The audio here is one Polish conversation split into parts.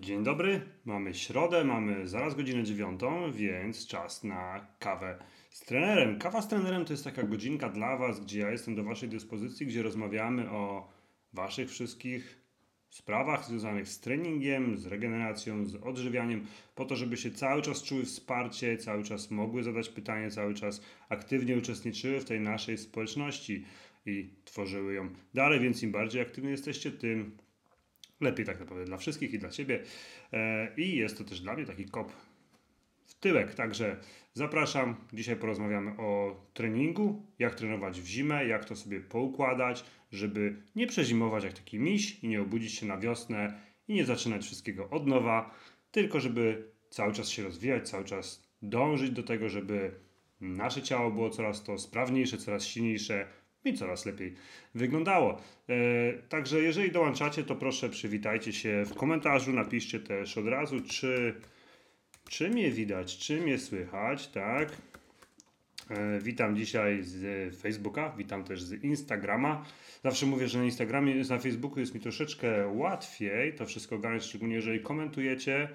Dzień dobry, mamy środę, mamy zaraz godzinę dziewiątą, więc czas na kawę z trenerem. Kawa z trenerem to jest taka godzinka dla Was, gdzie ja jestem do Waszej dyspozycji, gdzie rozmawiamy o Waszych wszystkich sprawach związanych z treningiem, z regeneracją, z odżywianiem, po to, żeby się cały czas czuły wsparcie, cały czas mogły zadać pytanie, cały czas aktywnie uczestniczyły w tej naszej społeczności i tworzyły ją dalej, więc im bardziej aktywni jesteście, tym lepiej tak naprawdę dla wszystkich i dla Ciebie. E, I jest to też dla mnie taki kop w tyłek. Także zapraszam. Dzisiaj porozmawiamy o treningu, jak trenować w zimę, jak to sobie poukładać, żeby nie przezimować jak taki miś i nie obudzić się na wiosnę i nie zaczynać wszystkiego od nowa, tylko żeby cały czas się rozwijać, cały czas dążyć do tego, żeby nasze ciało było coraz to sprawniejsze, coraz silniejsze, i coraz lepiej wyglądało. E, także jeżeli dołączacie, to proszę przywitajcie się w komentarzu, napiszcie też od razu, czy, czy mnie widać, czy mnie słychać, tak? E, witam dzisiaj z Facebooka, witam też z Instagrama. Zawsze mówię, że na Instagramie, na Facebooku jest mi troszeczkę łatwiej to wszystko ogarnąć, szczególnie jeżeli komentujecie,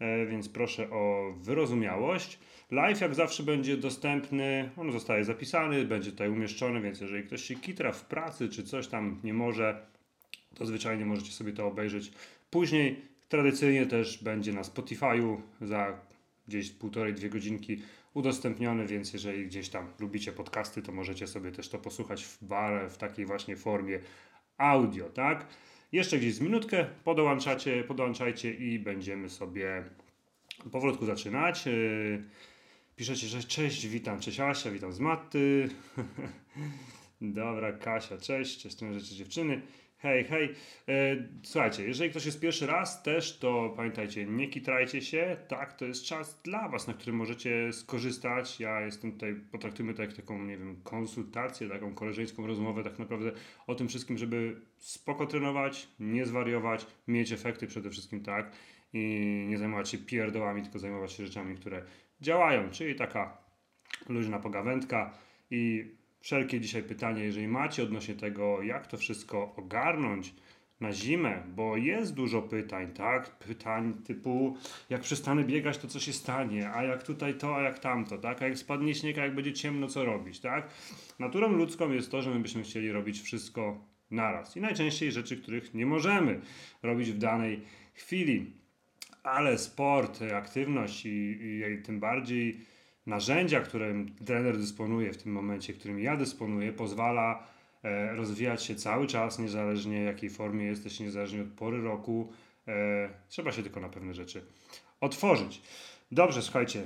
więc proszę o wyrozumiałość. Live jak zawsze będzie dostępny, on zostaje zapisany, będzie tutaj umieszczony, więc jeżeli ktoś się kitra w pracy czy coś tam nie może, to zwyczajnie możecie sobie to obejrzeć później. Tradycyjnie też będzie na Spotify'u za gdzieś półtorej, dwie godzinki udostępniony, więc jeżeli gdzieś tam lubicie podcasty, to możecie sobie też to posłuchać w barę, w takiej właśnie formie audio, tak? Jeszcze gdzieś z minutkę podołączacie, podłączajcie i będziemy sobie powolutku zaczynać. Yy, Piszecie, że cześć, witam, cześć Asia, witam z Matty. Dobra, Kasia, cześć, cześć, rzeczy dziewczyny. Hej, hej. E, słuchajcie, jeżeli ktoś jest pierwszy raz też, to pamiętajcie, nie kitrajcie się. Tak, to jest czas dla Was, na którym możecie skorzystać. Ja jestem tutaj, potraktujmy to jak taką, nie wiem, konsultację, taką koleżeńską rozmowę tak naprawdę o tym wszystkim, żeby spoko trenować, nie zwariować, mieć efekty przede wszystkim, tak? I nie zajmować się pierdołami, tylko zajmować się rzeczami, które działają, czyli taka luźna pogawędka i wszelkie dzisiaj pytania, jeżeli macie odnośnie tego, jak to wszystko ogarnąć na zimę, bo jest dużo pytań, tak? Pytań typu, jak przestanę biegać, to co się stanie, a jak tutaj to, a jak tamto, tak? A jak spadnie śnieg, a jak będzie ciemno, co robić, tak? Naturą ludzką jest to, że my byśmy chcieli robić wszystko naraz i najczęściej rzeczy, których nie możemy robić w danej chwili ale sport, aktywność i, i, tym bardziej narzędzia, którym trener dysponuje w tym momencie, którym ja dysponuję, pozwala e, rozwijać się cały czas, niezależnie jakiej formie jesteś, niezależnie od pory roku. E, trzeba się tylko na pewne rzeczy otworzyć. Dobrze, słuchajcie.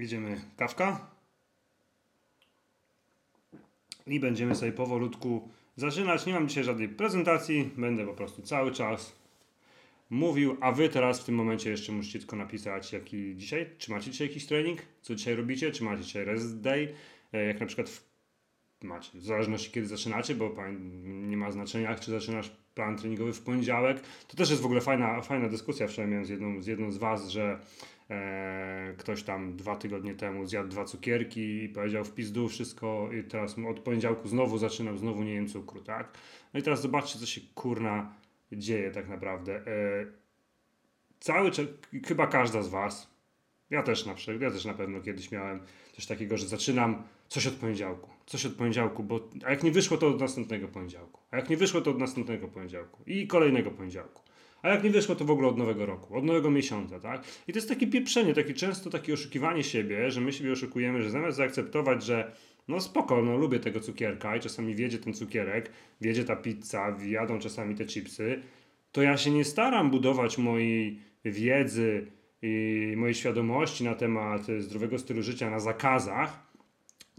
Idziemy kawka. I będziemy sobie powolutku zaczynać. Nie mam dzisiaj żadnej prezentacji, będę po prostu cały czas mówił, a wy teraz w tym momencie jeszcze musicie tylko napisać, jaki dzisiaj, czy macie dzisiaj jakiś trening, co dzisiaj robicie, czy macie dzisiaj rest day, e, jak na przykład w, macie, w zależności kiedy zaczynacie, bo nie ma znaczenia, czy zaczynasz plan treningowy w poniedziałek. To też jest w ogóle fajna, fajna dyskusja, wczoraj miałem z jedną z, jedną z was, że e, ktoś tam dwa tygodnie temu zjadł dwa cukierki i powiedział w pizdu wszystko i teraz od poniedziałku znowu zaczynam, znowu nie jem cukru, tak? No i teraz zobaczcie, co się kurna dzieje tak naprawdę. E, cały chyba każda z Was, ja też na przykład, ja też na pewno kiedyś miałem coś takiego, że zaczynam coś od poniedziałku, coś od poniedziałku, bo a jak nie wyszło to od następnego poniedziałku, a jak nie wyszło to od następnego poniedziałku i kolejnego poniedziałku. A jak nie wyszło, to w ogóle od nowego roku, od nowego miesiąca, tak? I to jest takie pieprzenie, takie często takie oszukiwanie siebie, że my siebie oszukujemy, że zamiast zaakceptować, że no spoko, no lubię tego cukierka i czasami wiedzie ten cukierek, wiedzie ta pizza, jadą czasami te chipsy, to ja się nie staram budować mojej wiedzy i mojej świadomości na temat zdrowego stylu życia na zakazach,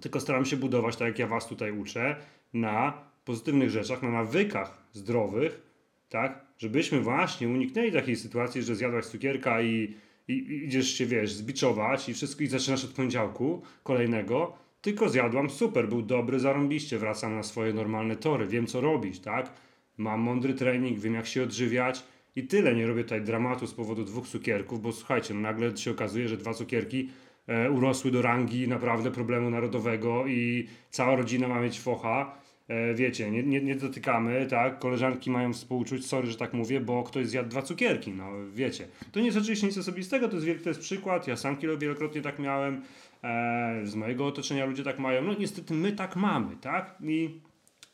tylko staram się budować, tak jak ja Was tutaj uczę, na pozytywnych rzeczach, na nawykach zdrowych, tak, żebyśmy właśnie uniknęli takiej sytuacji, że zjadłaś cukierka i, i, i idziesz się, wiesz, zbiczować i wszystko i zaczynasz od poniedziałku kolejnego, tylko zjadłam, super, był dobry, zarąbiście, wracam na swoje normalne tory, wiem co robić, tak? Mam mądry trening, wiem jak się odżywiać i tyle. Nie robię tutaj dramatu z powodu dwóch cukierków, bo słuchajcie, no nagle się okazuje, że dwa cukierki e, urosły do rangi naprawdę problemu narodowego i cała rodzina ma mieć focha. e, wiecie, nie, nie, nie dotykamy, tak? Koleżanki mają współczuć, sorry, że tak mówię, bo ktoś zjadł dwa cukierki, no wiecie. To nie jest oczywiście nic osobistego, to jest, to jest przykład, ja sam wielokrotnie tak miałem, z mojego otoczenia ludzie tak mają, no niestety my tak mamy, tak? I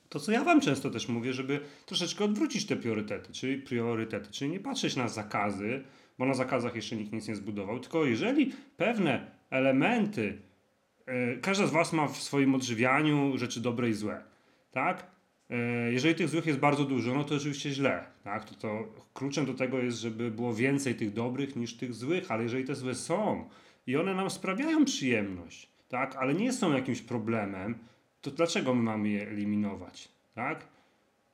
to, co ja wam często też mówię, żeby troszeczkę odwrócić te priorytety, czyli priorytety, czyli nie patrzeć na zakazy, bo na zakazach jeszcze nikt nic nie zbudował, tylko jeżeli pewne elementy, yy, każda z was ma w swoim odżywianiu rzeczy dobre i złe, tak? Yy, jeżeli tych złych jest bardzo dużo, no to oczywiście źle, tak? To, to kluczem do tego jest, żeby było więcej tych dobrych niż tych złych, ale jeżeli te złe są i one nam sprawiają przyjemność, tak? Ale nie są jakimś problemem, to dlaczego my mamy je eliminować, tak?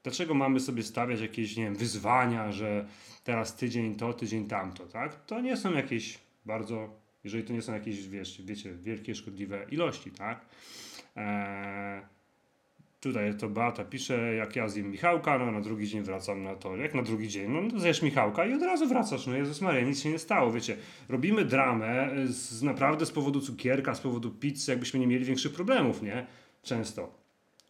Dlaczego mamy sobie stawiać jakieś, nie wiem, wyzwania, że teraz tydzień to, tydzień tamto, tak? To nie są jakieś bardzo, jeżeli to nie są jakieś, wiesz, wiecie, wielkie, szkodliwe ilości, tak? Eee, tutaj to Beata pisze, jak ja zjem Michałka, no na drugi dzień wracam na tor. Jak na drugi dzień? No to zjesz Michałka i od razu wracasz. No Jezus Maria, nic się nie stało, wiecie. Robimy dramę z, naprawdę z powodu cukierka, z powodu pizzy, jakbyśmy nie mieli większych problemów, nie? Często.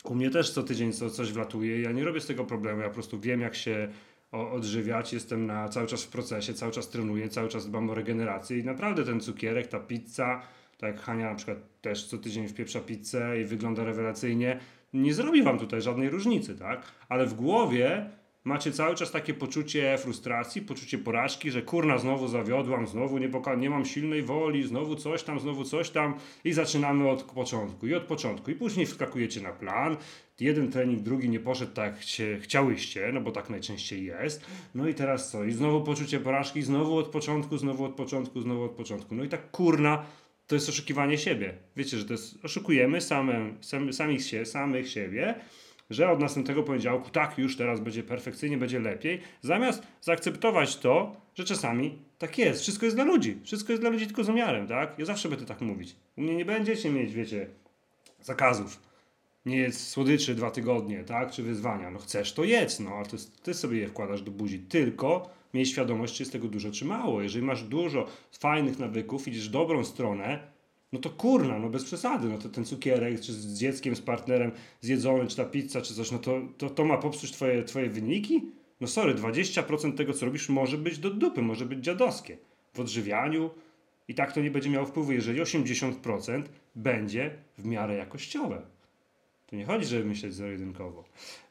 U mnie też co tydzień co, coś wlatuje. Ja nie robię z tego problemu. Ja po prostu wiem, jak się odżywiać. Jestem na, cały czas w procesie, cały czas trenuję, cały czas dbam o regenerację i naprawdę ten cukierek, ta pizza, tak jak Hania na przykład też co tydzień wpieprza pizzę i wygląda rewelacyjnie, nie zrobi wam tutaj żadnej różnicy, tak? Ale w głowie macie cały czas takie poczucie frustracji, poczucie porażki, że kurna znowu zawiodłam, znowu nie, nie mam silnej woli, znowu coś tam, znowu coś tam i zaczynamy od początku i od początku. I później wskakujecie na plan, jeden trening, drugi nie poszedł tak jak się chciałyście, no bo tak najczęściej jest, no i teraz co, i znowu poczucie porażki, znowu od początku, znowu od początku, znowu od początku, no i tak kurna, to jest oszukiwanie siebie. Wiecie, że to jest, oszukujemy samym, sam, samych, się, samych siebie, że od następnego poniedziałku tak, już teraz będzie perfekcyjnie, będzie lepiej, zamiast zaakceptować to, że czasami tak jest. Wszystko jest dla ludzi. Wszystko jest dla ludzi tylko z umiarem, tak? Ja zawsze będę tak mówić. U mnie nie będziecie mieć, wiecie, zakazów. Nie jest słodyczy dwa tygodnie, tak? Czy wyzwania. No chcesz, to jedz, no, a ty, ty sobie je wkładasz do buzi. Tylko miej świadomość, czy jest tego dużo, czy mało. Jeżeli masz dużo fajnych nawyków, idziesz w dobrą stronę, no to kurna, no bez przesady, no to ten cukierek, czy z dzieckiem, z partnerem zjedzony, czy ta pizza, czy coś, no to, to, to ma popsuć twoje, twoje wyniki? No sorry, 20% tego, co robisz, może być do dupy, może być dziadowskie. W odżywianiu i tak to nie będzie miało wpływu, jeżeli 80% będzie w miarę jakościowe. To nie chodzi, żeby myśleć zero-jedynkowo.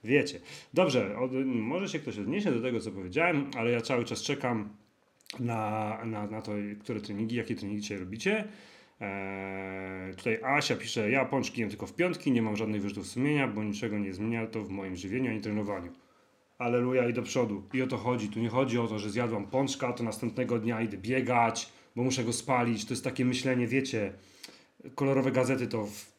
Wiecie. Dobrze, od, może się ktoś odniesie do tego, co powiedziałem, ale ja cały czas czekam na, na, na to, które treningi, jakie treningi dzisiaj robicie. Eee, tutaj Asia pisze, ja pączki jem tylko w piątki, nie mam żadnych wyrzutów sumienia, bo niczego nie zmienia to w moim żywieniu ani trenowaniu. Aleluja i do przodu. I o to chodzi. Tu nie chodzi o to, że zjadłam pączka, to następnego dnia idę biegać, bo muszę go spalić. To jest takie myślenie, wiecie, kolorowe gazety to, w,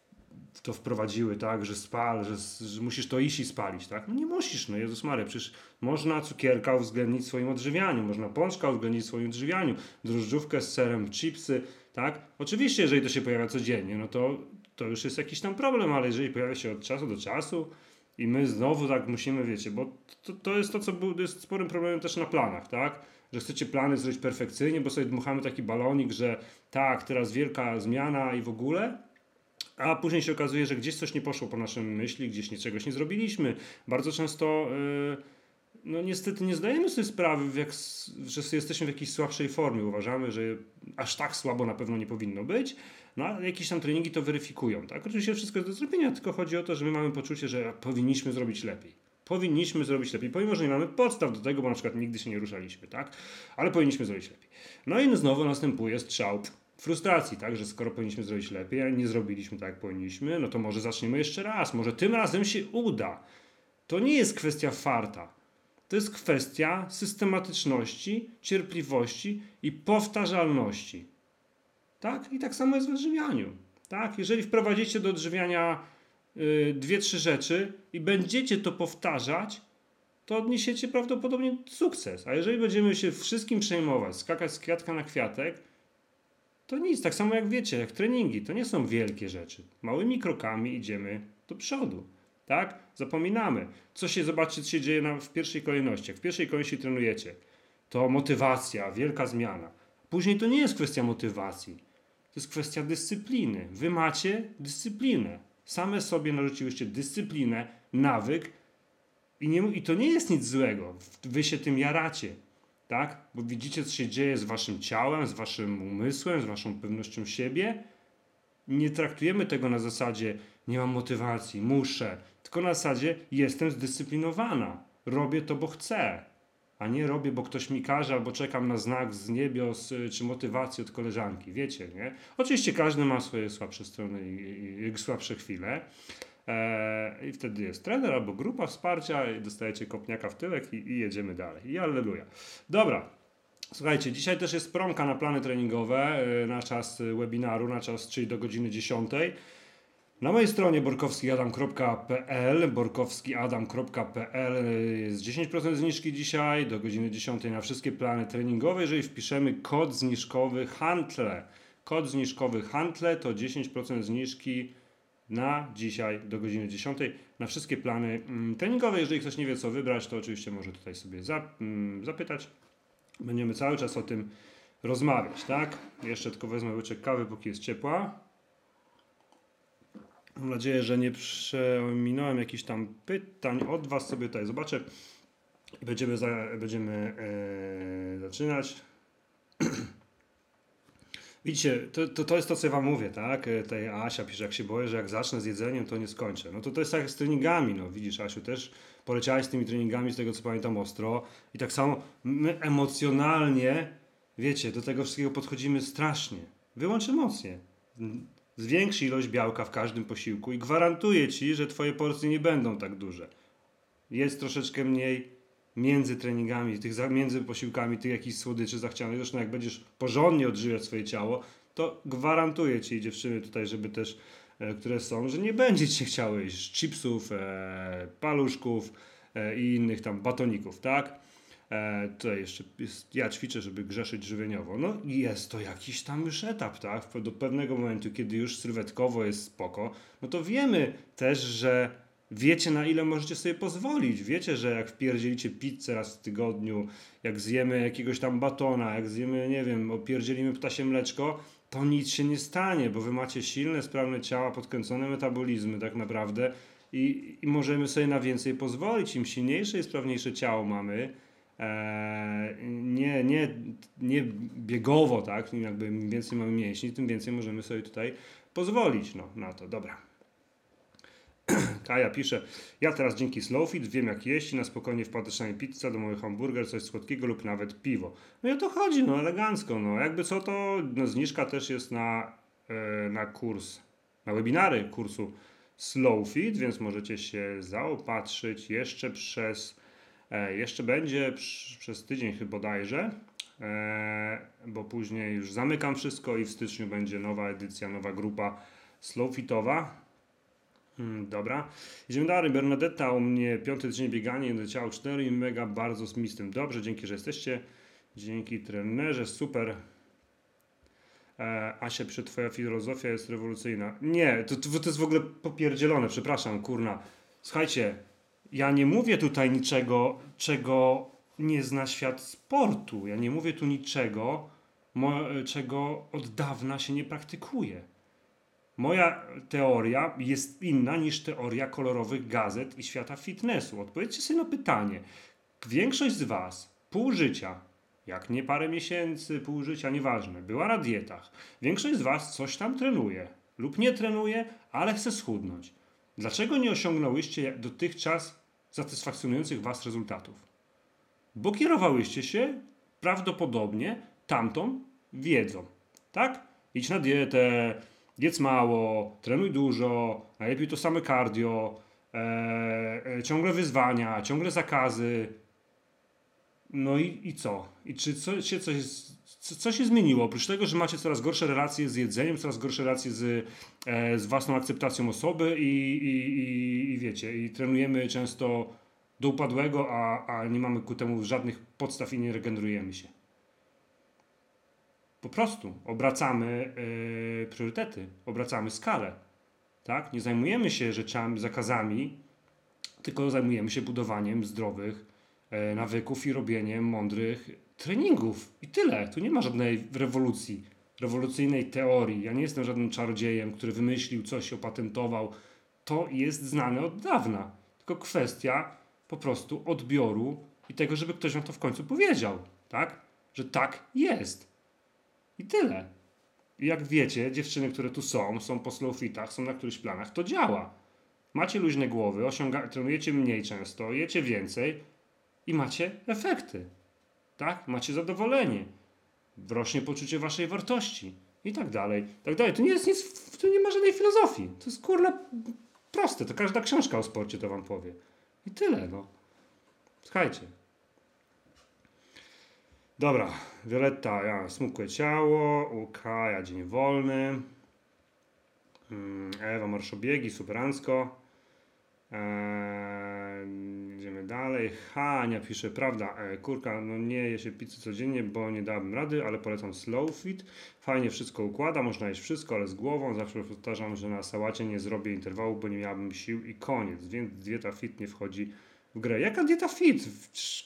to wprowadziły, tak, że spal, że, że, musisz to iść i spalić, tak? No nie musisz, no Jezus Maria, przecież można cukierka uwzględnić w swoim odżywianiu, można pączka uwzględnić w swoim odżywianiu, drożdżówkę z serem, chipsy, tak? Oczywiście, jeżeli to się pojawia codziennie, no to, to już jest jakiś tam problem, ale jeżeli pojawia się od czasu do czasu i my znowu tak musimy, wiecie, bo to, to jest to, co był, jest sporym problemem też na planach, tak? Że chcecie plany zrobić perfekcyjnie, bo sobie dmuchamy taki balonik, że tak, teraz wielka zmiana i w ogóle, a później się okazuje, że gdzieś coś nie poszło po naszym myśli, gdzieś niczegoś nie zrobiliśmy. Bardzo często... Yy, no niestety nie zdajemy sobie sprawy, jak, że jesteśmy w jakiejś słabszej formie. Uważamy, że aż tak słabo na pewno nie powinno być. No ale jakieś tam treningi to weryfikują. Tak? Oczywiście wszystko jest do zrobienia, tylko chodzi o to, że my mamy poczucie, że powinniśmy zrobić lepiej. Powinniśmy zrobić lepiej, pomimo, że nie mamy podstaw do tego, bo na przykład nigdy się nie ruszaliśmy, tak? Ale powinniśmy zrobić lepiej. No i znowu następuje strzał frustracji, tak? Że skoro powinniśmy zrobić lepiej, a nie zrobiliśmy tak, jak powinniśmy, no to może zaczniemy jeszcze raz. Może tym razem się uda. To nie jest kwestia farta to jest kwestia systematyczności, cierpliwości i powtarzalności. Tak? I tak samo jest w odżywianiu. Tak? Jeżeli wprowadzicie do odżywiania yy, dwie, trzy rzeczy i będziecie to powtarzać, to odniesiecie prawdopodobnie sukces. A jeżeli będziemy się wszystkim przejmować, skakać z kwiatka na kwiatek, to nic. Tak samo jak wiecie, jak treningi, to nie są wielkie rzeczy. Małymi krokami idziemy do przodu. Tak? Zapominamy. Co się, zobaczcie, co się dzieje na, w pierwszej kolejności. Jak w pierwszej kolejności trenujecie, to motywacja, wielka zmiana. Później to nie jest kwestia motywacji. To jest kwestia dyscypliny. Wy macie dyscyplinę. Same sobie narzuciłyście dyscyplinę nawyk i, nie, i to nie jest nic złego. Wy się tym jaracie, tak? Bo widzicie, co się dzieje z waszym ciałem, z waszym umysłem, z waszą pewnością siebie. Nie traktujemy tego na zasadzie nie mam motywacji, muszę, tylko na zasadzie jestem zdyscyplinowana, robię to, bo chcę a nie robię, bo ktoś mi każe, albo czekam na znak z niebios, y, czy motywację od koleżanki. Wiecie, nie? Oczywiście każdy ma swoje słabsze strony i, i, i słabsze chwile. E, I wtedy jest trener albo grupa wsparcia i dostajecie kopniaka w tyłek i, i jedziemy dalej. I alleluja. Dobra. Słuchajcie, dzisiaj też jest promka na plany treningowe y, na czas webinaru, na czas, czyli do godziny 10. Na mojej stronie borkowskiadam.pl borkowskiadam.pl jest 10% zniżki dzisiaj do godziny 10 na wszystkie plany treningowe. Jeżeli wpiszemy kod zniżkowy HANTLE, kod zniżkowy HANTLE to 10% zniżki na dzisiaj do godziny 10 na wszystkie plany mm, treningowe. Jeżeli ktoś nie wie co wybrać, to oczywiście może tutaj sobie mm, zapytać. Będziemy cały czas o tym rozmawiać, tak? Jeszcze tylko wezmę łyczek kawy, póki jest ciepła. Mam nadzieję, że nie przeminąłem jakichś tam pytań od Was sobie tutaj zobaczę. Będziemy, za, będziemy e, zaczynać. Widzicie, to, to, to jest to, co ja Wam mówię, tak? E, tej Asia pisze, jak się boję, że jak zacznę z jedzeniem, to nie skończę. No to to jest tak jak z treningami, no widzisz, Asiu, też poleciałeś z tymi treningami, z tego co pamiętam, ostro. I tak samo my emocjonalnie, wiecie, do tego wszystkiego podchodzimy strasznie. Wyłącz emocje zwiększ ilość białka w każdym posiłku i gwarantuję ci, że twoje porcje nie będą tak duże. Jest troszeczkę mniej między treningami, tych między posiłkami, tych jakichś słodyczy zachcianych. Zresztą jak będziesz porządnie odżywiać swoje ciało, to gwarantuję ci dziewczyny tutaj, żeby też, e, które są, że nie będzie ci chciało jeść chipsów, e, paluszków e, i innych tam batoników, tak? E, tutaj jeszcze jest, ja ćwiczę, żeby grzeszyć żywieniowo. No i jest to jakiś tam już etap, tak? Do pewnego momentu, kiedy już sylwetkowo jest spoko, no to wiemy też, że wiecie na ile możecie sobie pozwolić. Wiecie, że jak wpierdzielicie pizzę raz w tygodniu, jak zjemy jakiegoś tam batona, jak zjemy, nie wiem, opierdzielimy ptasie mleczko, to nic się nie stanie, bo wy macie silne, sprawne ciała, podkręcone metabolizmy tak naprawdę i, i możemy sobie na więcej pozwolić. Im silniejsze i sprawniejsze ciało mamy, E, nie, nie, nie biegowo, tak? Jakby im więcej mamy mięśni, tym więcej możemy sobie tutaj pozwolić no, na to. Dobra. Kaja pisze, ja teraz dzięki Slowfit wiem jak jeść i na spokojnie wpada czasami pizza, domowy hamburger, coś słodkiego lub nawet piwo. No i o to chodzi, no elegancko, no jakby co to, no zniżka też jest na, e, na kurs, na webinary kursu Slowfit, więc możecie się zaopatrzyć jeszcze przez E, jeszcze będzie przez tydzień chyba bodajże, e, bo później już zamykam wszystko i w styczniu będzie nowa edycja, nowa grupa slowfitowa. Hmm, dobra. Idziemy dalej. Bernadetta u mnie piąty tydzień bieganie, do ciała 4 mega bardzo z tym. Dobrze, dzięki, że jesteście. Dzięki trenerze, super. E, Asia, przy twoja filozofia jest rewolucyjna. Nie, to, to, to jest w ogóle popierdzielone, przepraszam, kurna. Słuchajcie, ja nie mówię tutaj niczego, czego nie zna świat sportu. Ja nie mówię tu niczego, czego od dawna się nie praktykuje. Moja teoria jest inna niż teoria kolorowych gazet i świata fitnessu. Odpowiedzcie sobie na pytanie. Większość z Was pół życia, jak nie parę miesięcy, pół życia, nieważne, była na dietach. Większość z Was coś tam trenuje lub nie trenuje, ale chce schudnąć. Dlaczego nie osiągnęłyście dotychczas satysfakcjonujących Was rezultatów. Bo kierowałyście się prawdopodobnie tamtą wiedzą. Tak? Idź na dietę, jedz mało, trenuj dużo, najlepiej to same cardio, e, e, ciągle wyzwania, ciągle zakazy. No i, i co? I czy co, się coś, co, co się zmieniło? Oprócz tego, że macie coraz gorsze relacje z jedzeniem, coraz gorsze relacje z, e, z własną akceptacją osoby i, i, i, i wiecie, i trenujemy często do upadłego, a, a nie mamy ku temu żadnych podstaw i nie regenerujemy się. Po prostu obracamy yy, priorytety, obracamy skalę. Tak? Nie zajmujemy się rzeczami, zakazami, tylko zajmujemy się budowaniem zdrowych yy, nawyków i robieniem mądrych treningów. I tyle. Tu nie ma żadnej rewolucji, rewolucyjnej teorii. Ja nie jestem żadnym czarodziejem, który wymyślił coś, opatentował. To jest znane od dawna. tylko kwestia po prostu odbioru i tego, żeby ktoś wam to w końcu powiedział, tak? Że tak jest. I tyle. Jak wiecie, dziewczyny, które tu są, są po slow fitach, są na którychś planach, to działa. Macie luźne głowy, osiąga, trenujecie mniej często, jecie więcej i macie efekty. Tak? Macie zadowolenie. Rośnie poczucie waszej wartości i tak dalej, tak dalej. To nie jest nic, to nie ma żadnej filozofii. To jest kurna proste. To każda książka o sporcie to wam powie. I tyle, no. Słuchajcie. Dobra, Violetta, ja smukłe ciało, u Kaja dzień wolny, Mm, Ewa marszobiegi, superancko. Eee, idziemy dalej. Hania pisze, prawda, e, kurka, no nie je się pizzy codziennie, bo nie dałabym rady, ale polecam slow fit. Fajnie wszystko układa, można jeść wszystko, ale z głową. Zawsze powtarzam, że na sałacie nie zrobię interwału, bo nie miałabym sił i koniec. Więc dieta fit nie wchodzi w grę. Jaka dieta fit?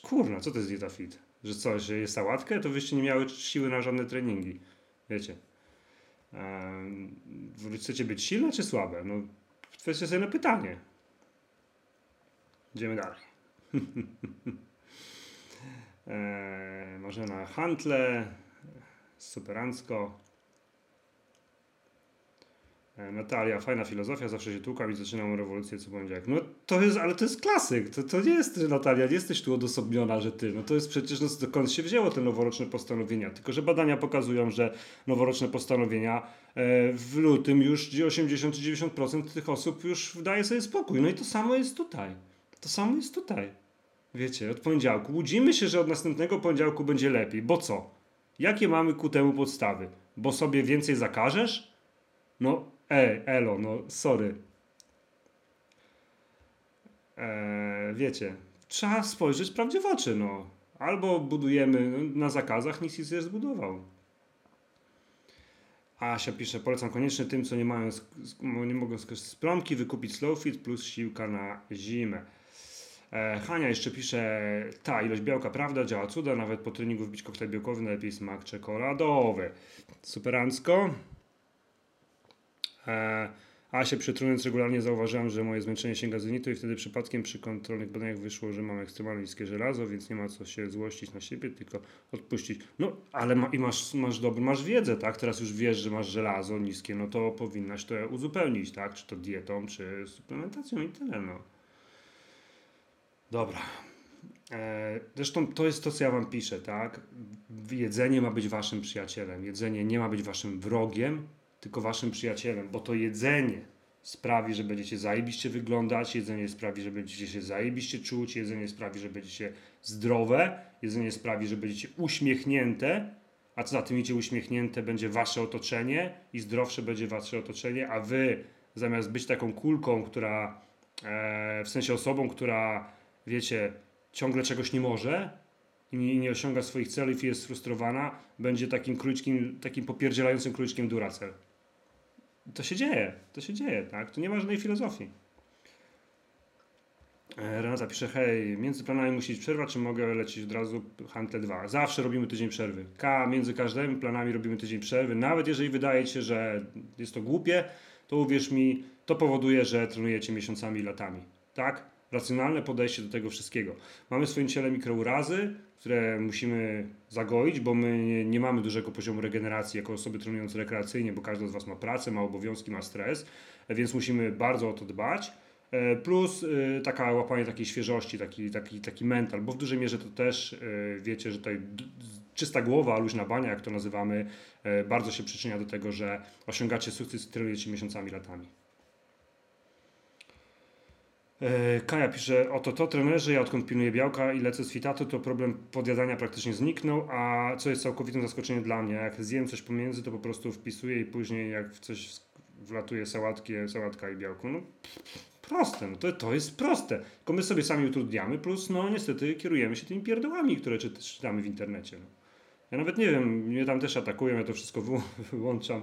Kurna, co to jest dieta fit? Że co, że jest sałatkę? To wyście nie miały siły na żadne treningi. Wiecie. Eee, chcecie być silne czy słabe? No, kwestia sobie na pytanie. Idziemy dalej. eee, może na Hantle, superancko. E, Natalia, fajna filozofia, zawsze się tłukam i zaczynam rewolucję co poniedziałek. No to jest, ale to jest klasyk, to, to nie jest, Natalia, nie jesteś tu odosobniona, że ty, no to jest przecież, no dokąd się wzięło te noworoczne postanowienia, tylko że badania pokazują, że noworoczne postanowienia e, w lutym już 80-90% tych osób już daje sobie spokój, no i to samo jest tutaj, to samo jest tutaj, wiecie, od poniedziałku, łudzimy się, że od następnego poniedziałku będzie lepiej, bo co? Jakie mamy ku temu podstawy? Bo sobie więcej zakażesz? No, Ej, elo, no sorry. Eee, wiecie, trzeba spojrzeć prawdzie w oczy, no. Albo budujemy no, na zakazach, nic nie zbudował. Asia pisze, polecam koniecznie tym, co nie mają, nie mogą skorzystać z promki, wykupić Slowfit plus siłka na zimę. E, Hania jeszcze pisze, ta ilość białka, prawda, działa cuda, nawet po treningu wbić koktajl białkowy, najlepiej smak czekoladowy. Superancko. E, a się przytrując regularnie zauważyłem, że moje zmęczenie sięga zenitu i wtedy przypadkiem przy kontrolnych badaniach wyszło, że mam ekstremalnie niskie żelazo, więc nie ma co się złościć na siebie, tylko odpuścić. No, ale ma, i masz, masz dobry, masz wiedzę, tak? Teraz już wiesz, że masz żelazo niskie, no to powinnaś to uzupełnić, tak? Czy to dietą, czy suplementacją i tyle, no. Dobra. E, zresztą to jest to, co ja wam piszę, tak? Jedzenie ma być waszym przyjacielem. Jedzenie nie ma być waszym wrogiem, tylko waszym przyjacielem, bo to jedzenie sprawi, że będziecie zajebiście wyglądać, jedzenie sprawi, że będziecie się zajebiście czuć, jedzenie sprawi, że będziecie zdrowe, jedzenie sprawi, że będziecie uśmiechnięte, a co za tym idzie uśmiechnięte będzie wasze otoczenie i zdrowsze będzie wasze otoczenie, a wy zamiast być taką kulką, która e, w sensie osobą, która wiecie, ciągle czegoś nie może, i nie, nie osiąga swoich celów i jest sfrustrowana, będzie takim króliczkiem, takim popierdzielającym króliczkiem Duracell. To się dzieje, to się dzieje, tak? To nie ma żadnej filozofii. E, Renata pisze, hej, między planami musisz przerwać, czy mogę lecieć od razu Hantle 2? Zawsze robimy tydzień przerwy. K, między każdymi planami robimy tydzień przerwy. Nawet jeżeli wydaje się, że jest to głupie, to uwierz mi, to powoduje, że trenujecie miesiącami i latami. Tak? Racjonalne podejście do tego wszystkiego. Mamy w swoim ciele mikrourazy, które musimy zagoić, bo my nie, nie, mamy dużego poziomu regeneracji jako osoby trenujące rekreacyjnie, bo każdy z Was ma pracę, ma obowiązki, ma stres, więc musimy bardzo o to dbać. E, plus e, taka łapanie takiej świeżości, taki, taki, taki mental, bo w dużej mierze to też e, wiecie, że tutaj czysta głowa, luźna bania, jak to nazywamy, bardzo się przyczynia do tego, że osiągacie sukces i trenujecie miesiącami, latami. E, Kaja pisze, oto to trenerze, ja odkąd pilnuję białka i lecę z fitatu, to problem podjadania praktycznie zniknął, a co jest całkowitym zaskoczeniem dla mnie, jak zjem coś pomiędzy, to po prostu wpisuję i później jak w coś wlatuje sałatki, sałatka i białko, no proste, no to, to jest proste, tylko my sobie sami utrudniamy, plus no niestety kierujemy się tymi pierdołami, które czytamy w internecie. No. Ja nawet nie wiem, mnie tam też atakują, ja to wszystko wyłączam.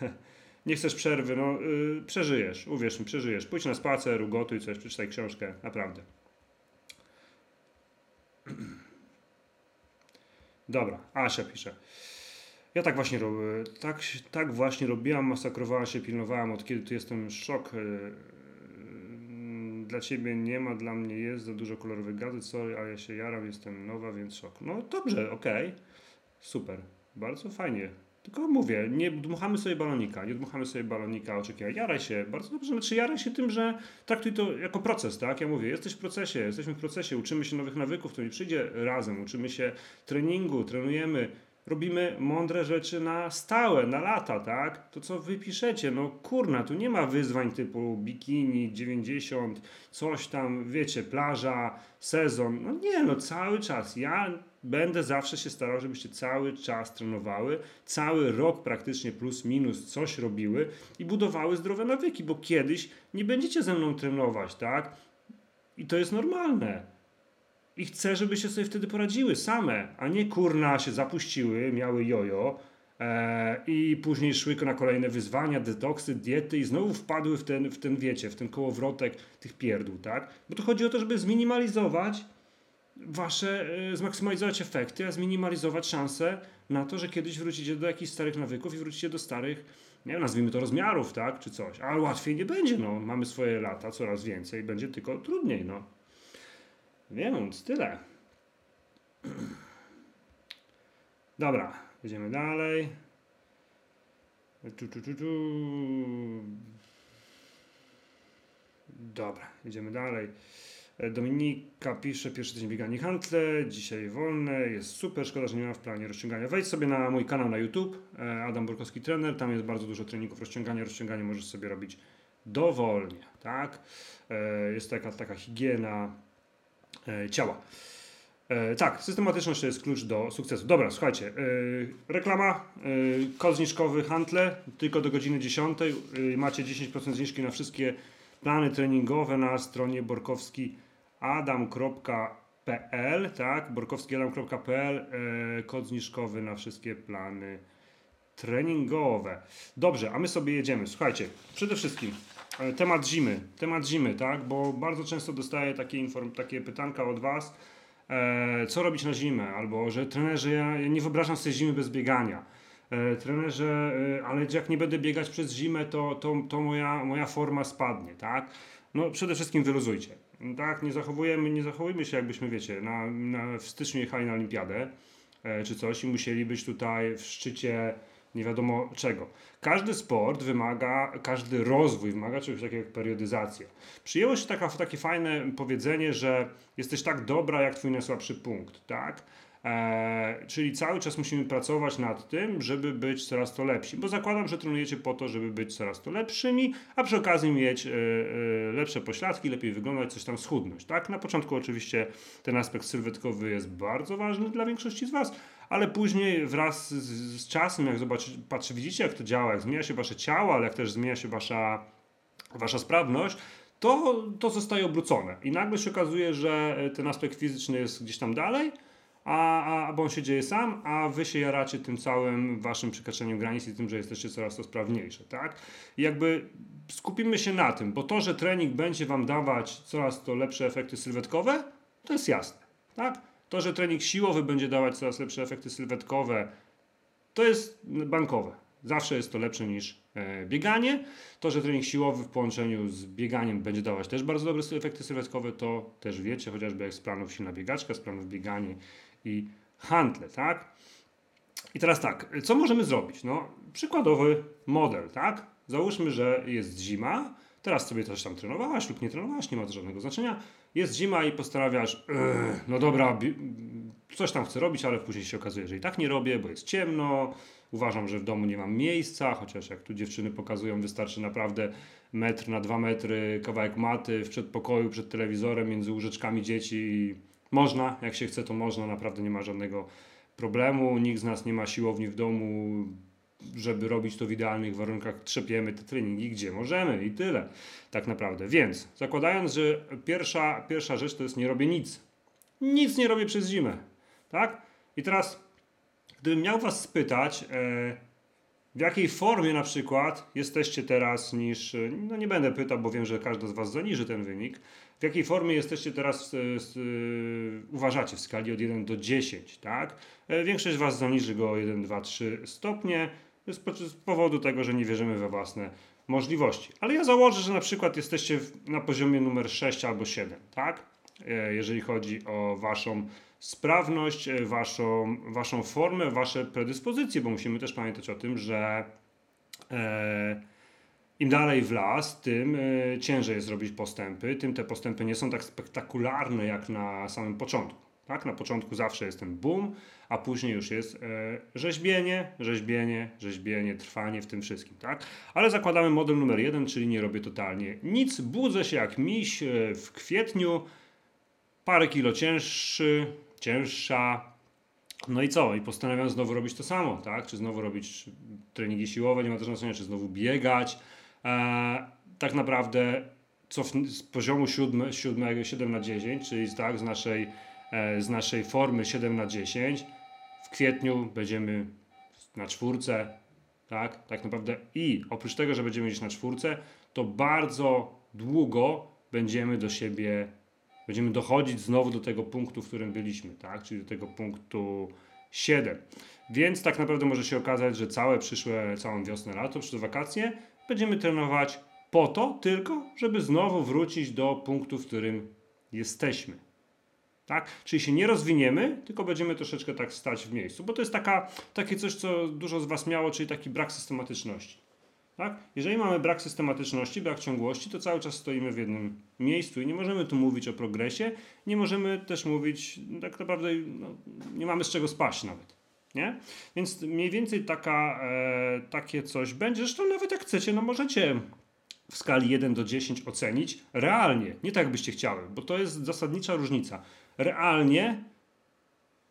nie chcesz przerwy, no yy, przeżyjesz, uwierz mi, przeżyjesz. Pójdź na spacer, ugotuj coś, przeczytaj książkę, naprawdę. Dobra, Asia pisze. Ja tak właśnie robię, tak, tak właśnie robiłam, masakrowałam się, pilnowałam, od kiedy tu jestem szok. Yy, dla ciebie nie ma, dla mnie jest za dużo kolorowych gazet, sorry, ale ja się jaram, jestem nowa, więc szok. No dobrze, okej, super, bardzo fajnie. Tylko mówię, nie dmuchamy sobie balonika, nie dmuchamy sobie balonika oczekiwań. Jaraj się, bardzo dobrze, znaczy jaraj się tym, że traktuj to jako proces, tak? Ja mówię, jesteś w procesie, jesteśmy w procesie, uczymy się nowych nawyków, to nie przyjdzie razem, uczymy się treningu, trenujemy, robimy mądre rzeczy na stałe, na lata, tak? To co wy piszecie, no kurna, tu nie ma wyzwań typu bikini, 90, coś tam, wiecie, plaża, sezon. No nie, no cały czas. Ja będę zawsze się starał, żebyście cały czas trenowały, cały rok praktycznie plus minus coś robiły i budowały zdrowe nawyki, bo kiedyś nie będziecie ze mną trenować, tak? I to jest normalne. I chcę, żebyście sobie wtedy poradziły same, a nie kurna się zapuściły, miały jojo e, i później szły na kolejne wyzwania, detoksy, diety i znowu wpadły w ten, w ten, wiecie, w ten kołowrotek tych pierdół, tak? Bo tu chodzi o to, żeby zminimalizować wasze, e, zmaksymalizować efekty, a zminimalizować szanse na to, że kiedyś wrócicie do jakichś starych nawyków i wrócicie do starych, nie wiem, nazwijmy to rozmiarów, tak, czy coś. Ale łatwiej nie będzie, no. Mamy swoje lata, coraz więcej, będzie tylko trudniej, no. Więc tyle. Dobra, idziemy dalej. Tu, tu, tu, tu. Dobra, idziemy dalej. Dominika pisze, pierwszy tydzień bieganie handle, dzisiaj wolne, jest super, szkoda, że nie ma w planie rozciągania. Wejdź sobie na mój kanał na YouTube, e, Adam Borkowski Trener, tam jest bardzo dużo treningów rozciągania, rozciąganie możesz sobie robić dowolnie, tak? E, jest taka, taka higiena, E, ciała. Tak, systematyczność to jest klucz do sukcesu. Dobra, słuchajcie, reklama, kod zniżkowy Handle, tylko do godziny 10. Macie 10% zniżki na wszystkie plany treningowe na stronie borkowskiadam.pl, tak, borkowskiadam.pl, kod zniżkowy na wszystkie plany treningowe. Dobrze, a my sobie jedziemy. Słuchajcie, przede wszystkim E, temat zimy, temat zimy, tak? Bo bardzo często dostaję takie, inform- takie pytanka od Was, e, co robić na zimę, albo że trenerze, ja, ja nie wyobrażam sobie zimy bez biegania. E, trenerze, e, ale jak nie będę biegać przez zimę, to, to, to moja, moja forma spadnie, tak? No przede wszystkim wyluzujcie, tak? Nie zachowujemy, nie zachowujmy się jakbyśmy, wiecie, na, na, w styczniu jechali na olimpiadę, e, czy coś i musieli być tutaj w szczycie nie wiadomo czego. Każdy sport wymaga, każdy rozwój wymaga czegoś takiego jak periodyzacja. Przyjęło się taka, takie fajne powiedzenie, że jesteś tak dobra jak twój najsłabszy punkt, tak? E, czyli cały czas musimy pracować nad tym, żeby być coraz to lepsi, bo zakładam, że trenujecie po to, żeby być coraz to lepszymi, a przy okazji mieć e, e, lepsze pośladki, lepiej wyglądać, coś tam schudnąć. Tak? Na początku oczywiście ten aspekt sylwetkowy jest bardzo ważny dla większości z Was, ale później wraz z, z czasem, jak zobaczycie, patrzę, widzicie jak to działa, jak zmienia się Wasze ciało, ale jak też zmienia się Wasza, wasza sprawność, to, to zostaje obrócone. I nagle się okazuje, że ten aspekt fizyczny jest gdzieś tam dalej, a, a, bo on się dzieje sam, a wy się jaracie tym całym waszym przekraczaniem granic i tym, że jesteście coraz to sprawniejsze, tak? I jakby skupimy się na tym, bo to, że trening będzie wam dawać coraz to lepsze efekty sylwetkowe, to jest jasne, tak? To, że trening siłowy będzie dawać coraz lepsze efekty sylwetkowe, to jest bankowe. Zawsze jest to lepsze niż e, bieganie. To, że trening siłowy w połączeniu z bieganiem będzie dawać też bardzo dobre efekty sylwetkowe, to też wiecie, chociażby jak z planów silna biegaczka, z planów bieganie i handle, tak? I teraz tak, co możemy zrobić? No, przykładowy model, tak? Załóżmy, że jest zima, teraz sobie coś tam trenowałaś lub nie trenowałaś, nie ma to żadnego znaczenia. Jest zima i postanawiasz, no dobra, coś tam chcę robić, ale później się okazuje, że i tak nie robię, bo jest ciemno, uważam, że w domu nie mam miejsca, chociaż jak tu dziewczyny pokazują, wystarczy naprawdę metr na dwa metry, kawałek maty w przedpokoju, przed telewizorem, między łóżeczkami dzieci i można, jak się chce, to można, naprawdę nie ma żadnego problemu. Nikt z nas nie ma siłowni w domu, żeby robić to w idealnych warunkach. Trzepiemy te treningi, gdzie możemy i tyle, tak naprawdę. Więc zakładając, że pierwsza, pierwsza rzecz to jest nie robię nic. Nic nie robię przez zimę, tak? I teraz, gdybym miał Was spytać, e, w jakiej formie na przykład jesteście teraz niż, no nie będę pytał, bo wiem, że każdy z Was zaniży ten wynik, w jakiej formie jesteście teraz, uważacie w skali od 1 do 10, tak? E, większość z Was zaniży go o 1, 2, 3 stopnie z powodu tego, że nie wierzymy we własne możliwości. Ale ja założę, że na przykład jesteście na poziomie numer 6 albo 7, tak? E, Jeżeli chodzi o waszą sprawność, e, waszą, waszą formę, wasze predyspozycje, bo musimy też pamiętać o tym, że e, im dalej w las, tym ciężej jest robić postępy, tym te postępy nie są tak spektakularne jak na samym początku. Tak? Na początku zawsze jest ten boom, a później już jest e, rzeźbienie, rzeźbienie, rzeźbienie, trwanie w tym wszystkim. Tak? Ale zakładamy model numer jeden, czyli nie robię totalnie nic. Budzę się jak miś w kwietniu, parę kilo cięższy, cięższa. No i co? I postanawiam znowu robić to samo, tak? Czy znowu robić treningi siłowe, nie ma też znaczenia, czy znowu biegać. E, tak naprawdę cof, z poziomu 7, 7, 7 na 10, czyli tak, z naszej, e, z naszej formy 7 na 10, w kwietniu będziemy na czwórce, tak? Tak naprawdę i oprócz tego, że będziemy gdzieś na czwórce, to bardzo długo będziemy do siebie, będziemy dochodzić znowu do tego punktu, w którym byliśmy, tak? Czyli do tego punktu 7. Więc tak naprawdę może się okazać, że całe przyszłe, całą wiosnę, lato, przyszłe wakacje będziemy trenować po to tylko, żeby znowu wrócić do punktu, w którym jesteśmy. Tak? Czyli się nie rozwiniemy, tylko będziemy troszeczkę tak stać w miejscu, bo to jest taka, takie coś, co dużo z Was miało, czyli taki brak systematyczności. Tak? Jeżeli mamy brak systematyczności, brak ciągłości, to cały czas stoimy w jednym miejscu i nie możemy tu mówić o progresie, nie możemy też mówić, no, tak naprawdę no, nie mamy z czego spaść nawet. Nie? Więc mniej więcej taka, e, takie coś będzie. Zresztą nawet jak chcecie, no możecie w skali 1 do 10 ocenić realnie, nie tak byście chciały, bo to jest zasadnicza różnica. Realnie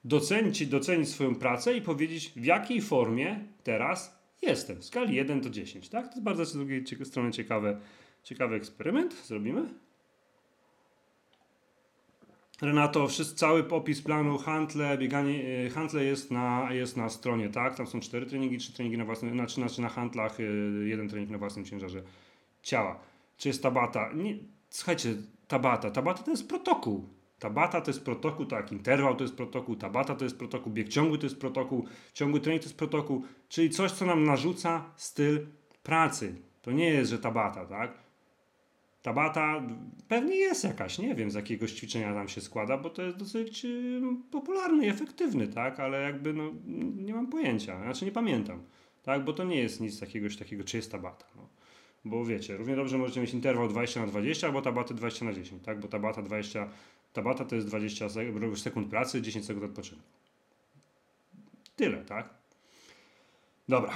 docenić, docenić swoją pracę i powiedzieć, w jakiej formie teraz jestem. W skali 1 do 10. Tak? To jest bardzo z drugiej strony ciekawe, ciekawy eksperyment. Zrobimy. Renato, wszyscy, cały opis planu, handle, bieganie, handle jest na, jest na stronie, tak? Tam są cztery treningi, trzy treningi na własnym, znaczy, znaczy na handlach, y, jeden trening na własnym ciężarze ciała. Czy jest tabata? Nie, słuchajcie, tabata. Tabata to jest protokół. Tabata to jest protokół, tak, interwał to jest protokół, tabata to jest protokół, bieg ciągły to jest protokół, ciągły trening to jest protokół, czyli coś, co nam narzuca styl pracy. To nie jest, że tabata, tak? Tabata pewnie jest jakaś, nie wiem z jakiegoś ćwiczenia tam się składa, bo to jest dosyć y, popularny i efektywny, tak? Ale jakby no, nie mam pojęcia, znaczy nie pamiętam, tak? Bo to nie jest nic jakiegoś takiego, czy jest tabata, no. Bo wiecie, równie dobrze możecie mieć interwał 20 na 20 albo tabaty 20 na 10, tak? Bo tabata 20, tabata to jest 20 sek- sekund pracy, 10 sekund odpoczynku. Tyle, tak? Dobra.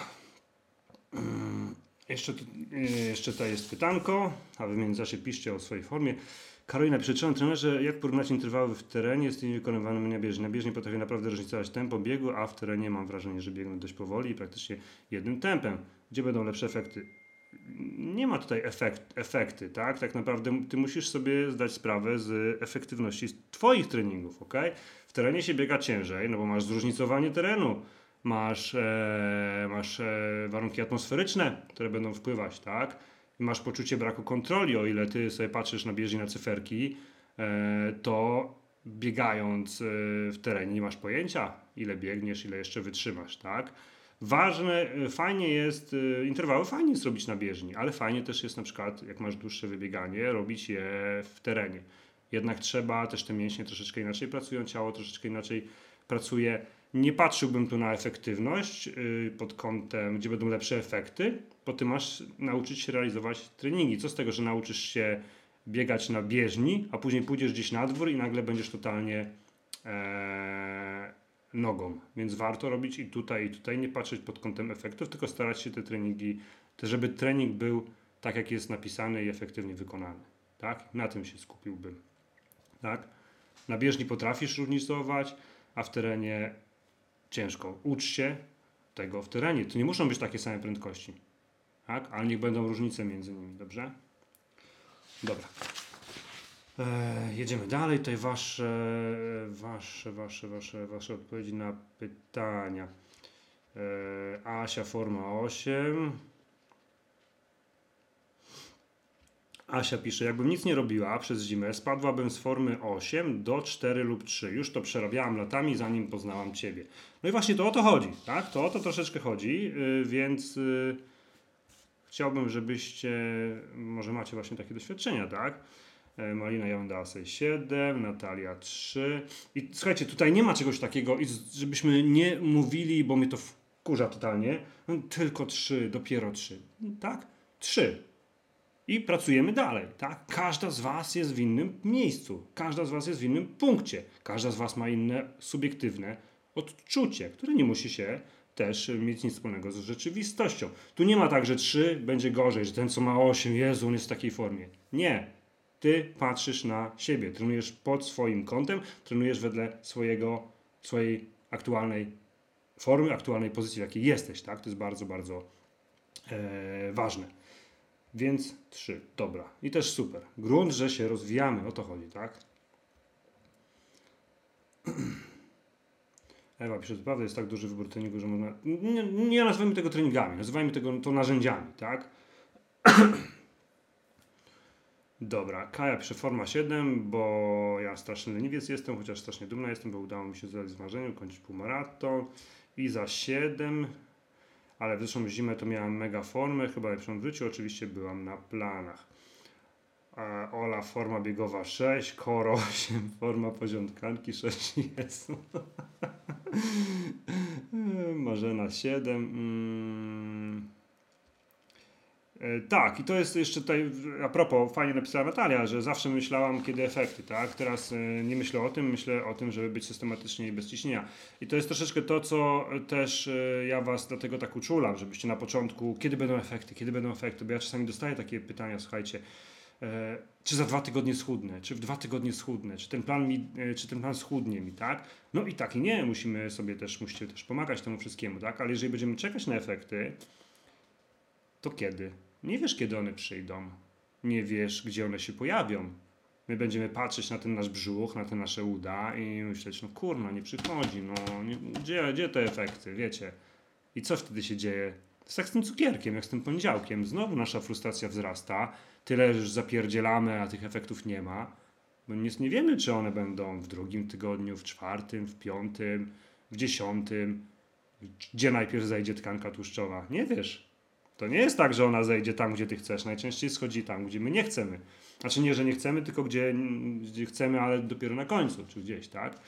Jeszcze, tu, y, jeszcze tutaj jest pytanko, a wy w międzyczasie piszcie o swojej formie. Karolina pisze, czy trenerze, jak porównać interwały w terenie z tymi wykonywanymi na bieżni? Na bieżni potrafię naprawdę różnicować tempo biegu, a w terenie mam wrażenie, że biegnę dość powoli i praktycznie jednym tempem. Gdzie będą lepsze efekty? Nie ma tutaj efekt, efekty, tak? Tak naprawdę ty musisz sobie zdać sprawę z efektywności twoich treningów, ok? W terenie się biega ciężej, no bo masz zróżnicowanie terenu, masz, e, masz e, warunki atmosferyczne, które będą wpływać, tak? Masz poczucie braku kontroli, o ile ty sobie patrzysz na bieżni na cyferki, e, to biegając e, w terenie nie masz pojęcia, ile biegniesz, ile jeszcze wytrzymasz, tak? Ważne, e, fajnie jest, e, interwały fajnie jest robić na bieżni, ale fajnie też jest na przykład, jak masz dłuższe wybieganie, robić je w terenie. Jednak trzeba, też te mięśnie troszeczkę inaczej pracują, ciało troszeczkę inaczej pracuje. Nie patrzyłbym tu na efektywność yy, pod kątem, gdzie będą lepsze efekty, bo ty masz nauczyć się realizować treningi. Co z tego, że nauczysz się biegać na bieżni, a później pójdziesz gdzieś na dwór i nagle będziesz totalnie e, nogą. Więc warto robić i tutaj, i tutaj, nie patrzeć pod kątem efektów, tylko starać się te treningi, żeby trening był tak, jak jest napisany i efektywnie wykonany. Tak? Na tym się skupiłbym. Tak? Na bieżni potrafisz różnicować, a w terenie ciężko. Ucz się tego w terenie. To nie muszą być takie same prędkości. Tak? Ale niech będą różnice między nimi, dobrze? Dobra. E, jedziemy dalej. Tutaj wasze, wasze, wasze, wasze, wasze odpowiedzi na pytania. E, Asia forma 8. Asia pisze, jakbym nic nie robiła przez zimę, spadłabym z formy 8 do 4 lub 3. Już to przerabiałam latami, zanim poznałam Ciebie. No i właśnie to o to chodzi, tak? To o to troszeczkę chodzi, yy, więc yy, chciałbym, żebyście, może macie właśnie takie doświadczenia, tak? E, Malina ja dała sobie 7, Natalia 3. I słuchajcie, tutaj nie ma czegoś takiego, żebyśmy nie mówili, bo mnie to wkurza totalnie. No, tylko 3, dopiero 3. Tak? 3. I pracujemy dalej, tak? Każda z Was jest w innym miejscu, każda z Was jest w innym punkcie, każda z Was ma inne subiektywne odczucie, które nie musi się też mieć nic wspólnego z rzeczywistością. Tu nie ma tak, że 3 będzie gorzej, że ten co ma 8, Jezu, on jest w takiej formie. Nie. Ty patrzysz na siebie, trenujesz pod swoim kątem, trenujesz wedle swojego, swojej aktualnej formy, aktualnej pozycji, w jakiej jesteś, tak? To jest bardzo, bardzo e, ważne. Więc 3, dobra. I też super. Grunt, że się rozwijamy, o to chodzi, tak? Ewa pisze, prawda jest tak duży wybór treningu, że można... Nie, nie nazywajmy tego treningami, nazywajmy tego to narzędziami, tak? Dobra, Kaja pisze forma 7, bo ja straszny leniwiec jestem, chociaż strasznie dumna jestem, bo udało mi się zrealizować marzeniu, kończyć półmaraton. I za 7, ale w zeszłą zimę to miałam mega formę, chyba lepszą w życiu, oczywiście byłam na planach. Ola forma biegowa 6, Koro 8, forma poziomkanki 6 jest. Marzena 7. Mm. E, tak, i to jest jeszcze tutaj, a propos, fajnie napisała Natalia, że zawsze myślałam, kiedy efekty, tak? Teraz e, nie myślę o tym, myślę o tym, żeby być systematycznie i bez ciśnienia. I to jest troszeczkę to, co też e, ja Was dlatego tak uczulam, żebyście na początku, kiedy będą efekty, kiedy będą efekty, bo ja czasami dostaję takie pytania, słuchajcie, czy za dwa tygodnie schudnę, czy w dwa tygodnie schudnę, czy ten plan, mi, czy ten plan schudnie mi, tak? No i tak i nie, musimy sobie też, musicie też pomagać temu wszystkiemu, tak? Ale jeżeli będziemy czekać na efekty, to kiedy? Nie wiesz, kiedy one przyjdą. Nie wiesz, gdzie one się pojawią. My będziemy patrzeć na ten nasz brzuch, na te nasze uda i myśleć, no kurna, nie przychodzi, no nie, gdzie, gdzie te efekty, wiecie? I co wtedy się dzieje? To jest jak z tym cukierkiem, jak z tym poniedziałkiem. Znowu nasza frustracja wzrasta. Tyle, że zapierdzielamy, a tych efektów nie ma. Bo nie, nie wiemy, czy one będą w drugim tygodniu, w czwartym, w piątym, w dziesiątym. Gdzie najpierw zajdzie tkanka tłuszczowa? Nie wiesz. To nie jest tak, że ona zejdzie tam, gdzie ty chcesz. Najczęściej schodzi tam, gdzie my nie chcemy. Znaczy nie, że nie chcemy, tylko gdzie, gdzie chcemy, ale dopiero na końcu, czy gdzieś, tak?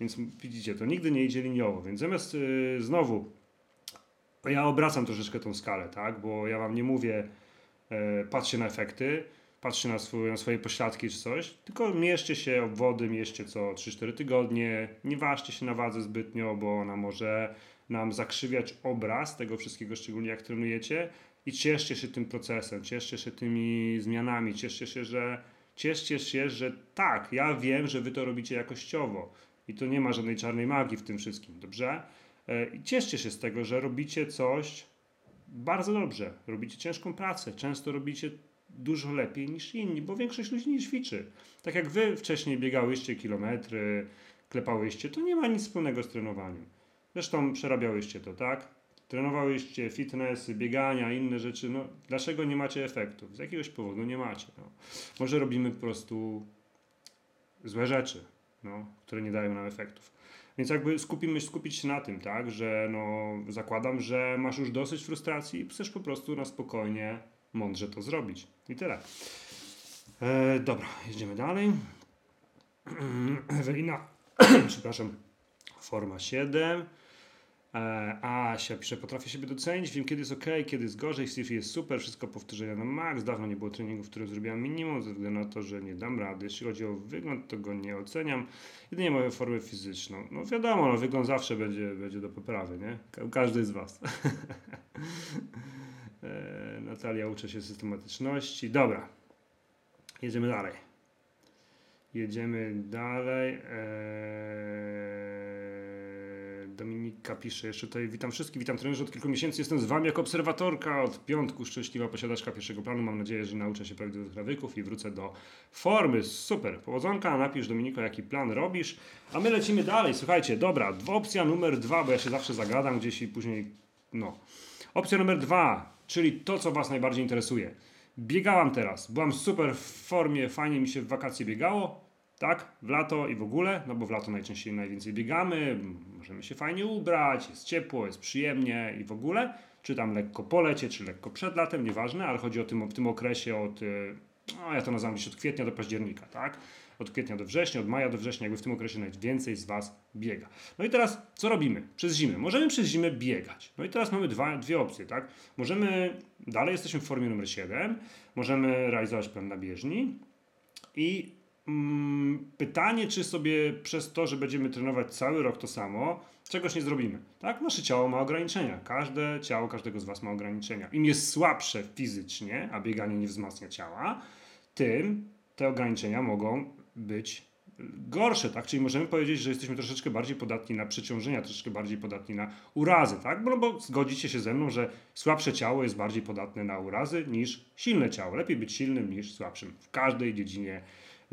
Więc widzicie, to nigdy nie idzie liniowo. Więc zamiast yy, znowu, ja obracam troszeczkę tą skalę, tak? Bo ja wam nie mówię, yy, patrzcie na efekty, patrzcie na, swój, na swoje pośladki czy coś, tylko mieszcie się obwody, mieszcie co 3-4 tygodnie, nie ważcie się na wadze zbytnio, bo ona może nam zakrzywiać obraz tego wszystkiego, szczególnie jak trenujecie i cieszcie się tym procesem, cieszcie się tymi zmianami, cieszcie się, że cieszcie się, że tak, ja wiem, że wy to robicie jakościowo i to nie ma żadnej czarnej magii w tym wszystkim, dobrze? E, I cieszcie się z tego, że robicie coś bardzo dobrze, robicie ciężką pracę, często robicie dużo lepiej niż inni, bo większość ludzi nie ćwiczy. Tak jak wy wcześniej biegałyście kilometry, klepałyście, to nie ma nic wspólnego z trenowaniem. Zresztą przerabiałyście to, tak? Trenowałyście fitness, biegania, inne rzeczy. No, dlaczego nie macie efektów? Z jakiegoś powodu nie macie. No. Może robimy po prostu złe rzeczy, no, które nie dają nam efektów. Więc jakby skupimy, skupić się na tym, tak, że no, zakładam, że masz już dosyć frustracji i chcesz po prostu na spokojnie, mądrze to zrobić. I tyle. E, dobra, jedziemy dalej. Ewelina, przepraszam, forma 7. E, Asia pisze, potrafię siebie docenić, wiem kiedy jest ok, kiedy jest gorzej, Steve jest super, wszystko powtórzenia na max, dawno nie było treningu, w którym zrobiłam minimum, ze względu na to, że nie dam rady. Jeśli chodzi o wygląd, to go nie oceniam, jedynie moją formę fizyczną. No wiadomo, no, wygląd zawsze będzie, będzie do poprawy, nie? Każdy z Was. e, Natalia uczy się systematyczności. Dobra, jedziemy dalej. Jedziemy dalej. Eee... Dominika pisze jeszcze tutaj, witam wszystkich, witam trenerzy od kilku miesięcy, jestem z Wami jako obserwatorka. Od piątku, szczęśliwa posiadaczka pierwszego planu, mam nadzieję, że nauczę się prawidłowych nawyków i wrócę do formy, super, powodzonka, napisz Dominiko jaki plan robisz, a my lecimy dalej, słuchajcie, dobra, opcja numer dwa, bo ja się zawsze zagadam gdzieś i później, no, opcja numer dwa, czyli to, co Was najbardziej interesuje. Biegałam teraz, byłam super w formie, fajnie mi się w wakacje biegało, tak? W lato i w ogóle, no bo w lato najczęściej najwięcej biegamy, możemy się fajnie ubrać, jest ciepło, jest przyjemnie i w ogóle. czy tam lekko po lecie, czy lekko przed latem, nieważne, ale chodzi o tym, o tym okresie od, y, no ja to nazywam gdzieś od kwietnia do października, tak? Od kwietnia do września, od maja do września, jakby w tym okresie najwięcej z Was biega. No i teraz co robimy przez zimę? Możemy przez zimę biegać. No i teraz mamy dwa, dwie opcje, tak? Możemy, dalej jesteśmy w formie numer 7, możemy realizować plan na bieżni i pytanie, czy sobie przez to, że będziemy trenować cały rok to samo, czegoś nie zrobimy. Tak? Nasze ciało ma ograniczenia. Każde ciało każdego z Was ma ograniczenia. Im jest słabsze fizycznie, a bieganie nie wzmacnia ciała, tym te ograniczenia mogą być gorsze, tak? Czyli możemy powiedzieć, że jesteśmy troszeczkę bardziej podatni na przeciążenia, troszeczkę bardziej podatni na urazy, tak? No bo zgodzicie się ze mną, że słabsze ciało jest bardziej podatne na urazy niż silne ciało. Lepiej być silnym niż słabszym w każdej dziedzinie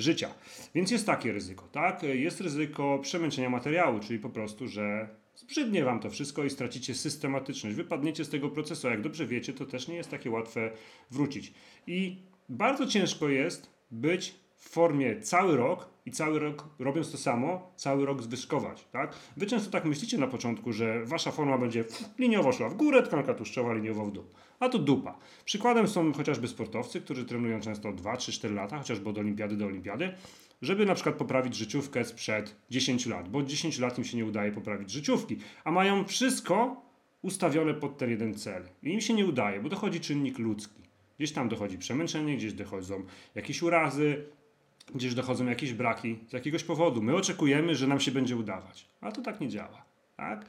życia. Więc jest takie ryzyko, tak? Jest ryzyko przemęczenia materiału, czyli po prostu, że zbrzydnie wam to wszystko i stracicie systematyczność. Wypadniecie z tego procesu, a jak dobrze wiecie, to też nie jest takie łatwe wrócić. I bardzo ciężko jest być w formie cały rok i cały rok robiąc to samo, cały rok zwyżkować, tak? Wy często tak myślicie na początku, że wasza forma będzie liniowo szła w górę, tkanka tłuszczowa liniowo w dół. A to dupa. Przykładem są chociażby sportowcy, którzy trenują często 2, 3, 4 lata, chociażby od olimpiady do olimpiady, żeby na przykład poprawić życiówkę sprzed 10 lat, bo od 10 lat im się nie udaje poprawić życiówki, a mają wszystko ustawione pod ten jeden cel. I im się nie udaje, bo dochodzi czynnik ludzki. Gdzieś tam dochodzi przemęczenie, gdzieś dochodzą jakieś urazy, gdzieś dochodzą jakieś braki z jakiegoś powodu. My oczekujemy, że nam się będzie udawać, a to tak nie działa. Tak?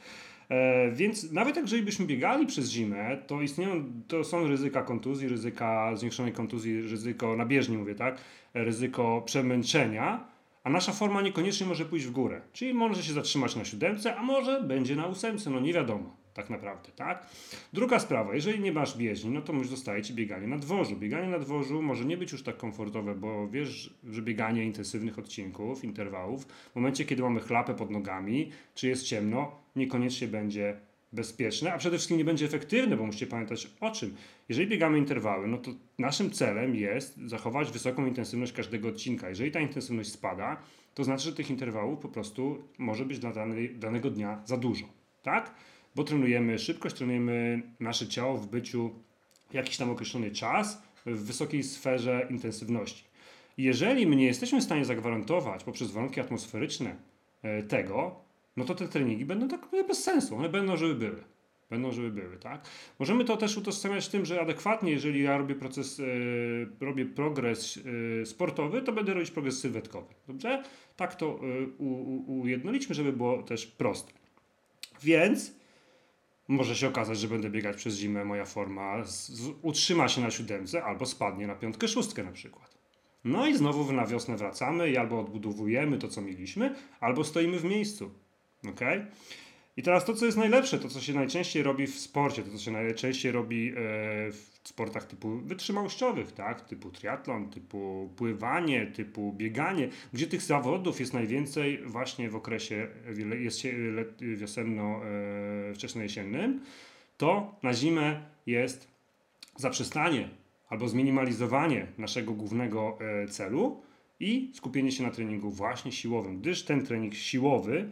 E, więc nawet jeżeli byśmy biegali przez zimę, to istnieją, to są ryzyka kontuzji, ryzyka zwiększonej kontuzji, ryzyko na bieżni mówię, tak? Ryzyko przemęczenia, a nasza forma niekoniecznie może pójść w górę. Czyli może się zatrzymać na siódemce, a może będzie na ósemce, no nie wiadomo tak naprawdę, tak? Druga sprawa, jeżeli nie masz bieżni, no to już zostaje ci bieganie na dworzu. Bieganie na dworzu może nie być już tak komfortowe, bo wiesz, że bieganie intensywnych odcinków, interwałów, w momencie, kiedy mamy chlapę pod nogami, czy jest ciemno, niekoniecznie będzie bezpieczne, a przede wszystkim nie będzie efektywne, bo musicie pamiętać o czym. Jeżeli biegamy interwały, no to naszym celem jest zachować wysoką intensywność każdego odcinka. Jeżeli ta intensywność spada, to znaczy, że tych interwałów po prostu może być dla danej, danego dnia za dużo, tak? Bo trenujemy szybkość, trenujemy nasze ciało w byciu jakiś tam określony czas w wysokiej sferze intensywności. Jeżeli my nie jesteśmy w stanie zagwarantować poprzez warunki atmosferyczne e, tego, no to te treningi będą tak bez sensu. One będą, żeby były. Będą, żeby były, tak? Możemy to też utożsamiać z tym, że adekwatnie, jeżeli ja robię proces, yy, robię progres yy, sportowy, to będę robić progres sylwetkowy. Dobrze? Tak to yy, ujednolićmy, żeby było też proste. Więc może się okazać, że będę biegać przez zimę, moja forma z, z, utrzyma się na siódemce albo spadnie na piątkę, szóstkę na przykład. No i znowu na wiosnę wracamy i albo odbudowujemy to, co mieliśmy, albo stoimy w miejscu. ok? I teraz to, co jest najlepsze, to, co się najczęściej robi w sporcie, to, co się najczęściej robi e, w sportach typu wytrzymałościowych, tak? typu triatlon, typu pływanie, typu bieganie, gdzie tych zawodów jest najwięcej właśnie w okresie jest wiosenno, e, to na zimę jest zaprzestanie albo zminimalizowanie naszego głównego e, celu i skupienie się na treningu właśnie siłowym, gdyż ten trening siłowy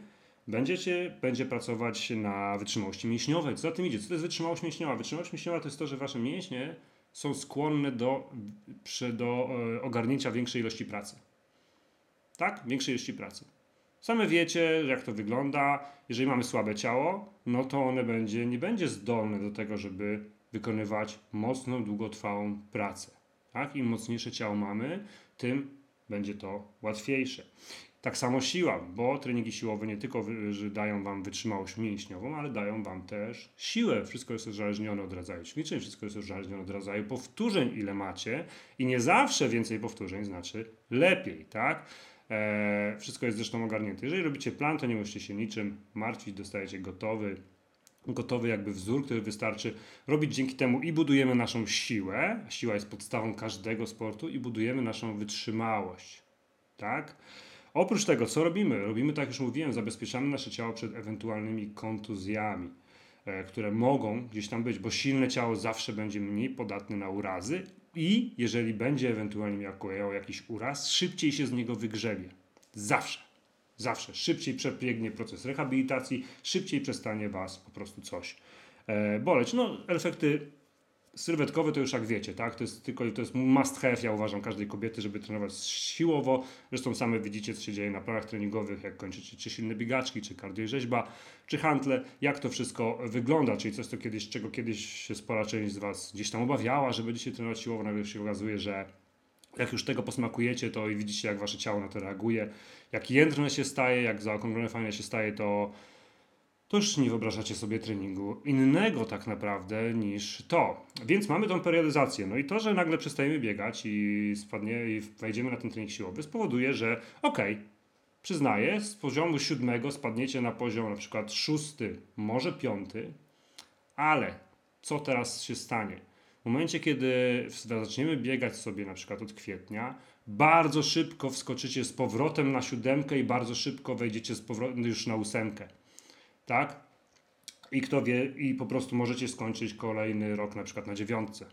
będziecie, będzie pracować na wytrzymałości mięśniowej. Co za tym idzie? Co to jest wytrzymałość mięśniowa? Wytrzymałość mięśniowa to jest to, że wasze mięśnie są skłonne do, do e, ogarnięcia większej ilości pracy. Tak? Większej ilości pracy. Same wiecie, jak to wygląda. Jeżeli mamy słabe ciało, no to one będzie, nie będzie zdolne do tego, żeby wykonywać mocną, długotrwałą pracę. Tak? Im mocniejsze ciało mamy, tym będzie to łatwiejsze. Tak samo siła, bo treningi siłowe nie tylko dają Wam wytrzymałość mięśniową, ale dają Wam też siłę. Wszystko jest uzależnione od rodzaju ćwiczeń, wszystko jest uzależnione od rodzaju powtórzeń, ile macie i nie zawsze więcej powtórzeń znaczy lepiej, tak? Eee, wszystko jest zresztą ogarnięte. Jeżeli robicie plan, to nie musicie się niczym martwić, dostajecie gotowy, gotowy jakby wzór, który wystarczy robić dzięki temu i budujemy naszą siłę, siła jest podstawą każdego sportu i budujemy naszą wytrzymałość, tak? Oprócz tego, co robimy? Robimy, tak jak już mówiłem, zabezpieczamy nasze ciało przed ewentualnymi kontuzjami, e, które mogą gdzieś tam być, bo silne ciało zawsze będzie mniej podatne na urazy i jeżeli będzie ewentualnie miał jakiś uraz, szybciej się z niego wygrzebie. Zawsze. Zawsze. Szybciej przebiegnie proces rehabilitacji, szybciej przestanie Was po prostu coś e, boleć. No, efekty sylwetkowe to już jak wiecie, tak? To jest tylko to jest must have, ja uważam, każdej kobiety, żeby trenować siłowo. Zresztą same widzicie, co się dzieje na planach treningowych, jak kończycie czy silne biegaczki, czy kardiorzeźba, czy hantle, jak to wszystko wygląda, czyli coś, co kiedyś, czego kiedyś się spora część z Was gdzieś tam obawiała, że będziecie trenować siłowo, nagle się okazuje, że jak już tego posmakujecie, to i widzicie, jak Wasze ciało na to reaguje, jak jędrne się staje, jak zaokrąglone fajne się staje, to to już nie wyobrażacie sobie treningu innego tak naprawdę niż to. Więc mamy tą periodyzację. No i to, że nagle przestajemy biegać i, spadnie, i wejdziemy na ten trening siłowy, spowoduje, że okej, okay, przyznaję, z poziomu siódmego spadniecie na poziom na przykład szósty, może piąty, ale co teraz się stanie? W momencie, kiedy zaczniemy biegać sobie na przykład od kwietnia, bardzo szybko wskoczycie z powrotem na siódemkę i bardzo szybko wejdziecie z powrotem już na ósemkę tak? I kto wie, i po prostu możecie skończyć kolejny rok na przykład na dziewiątce,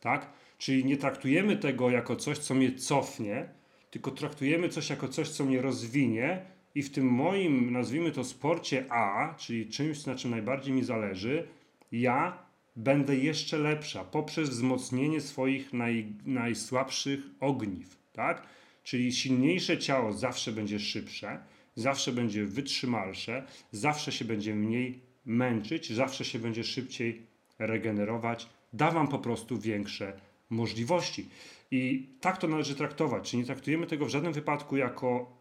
tak? Czyli nie traktujemy tego jako coś, co mnie cofnie, tylko traktujemy coś jako coś, co mnie rozwinie i w tym moim, nazwijmy to sporcie A, czyli czymś, na czym najbardziej mi zależy, ja będę jeszcze lepsza poprzez wzmocnienie swoich naj, najsłabszych ogniw, tak? Czyli silniejsze ciało zawsze będzie szybsze, zawsze będzie wytrzymalsze, zawsze się będzie mniej męczyć, zawsze się będzie szybciej regenerować, da Wam po prostu większe możliwości. I tak to należy traktować. Czyli nie traktujemy tego w żadnym wypadku jako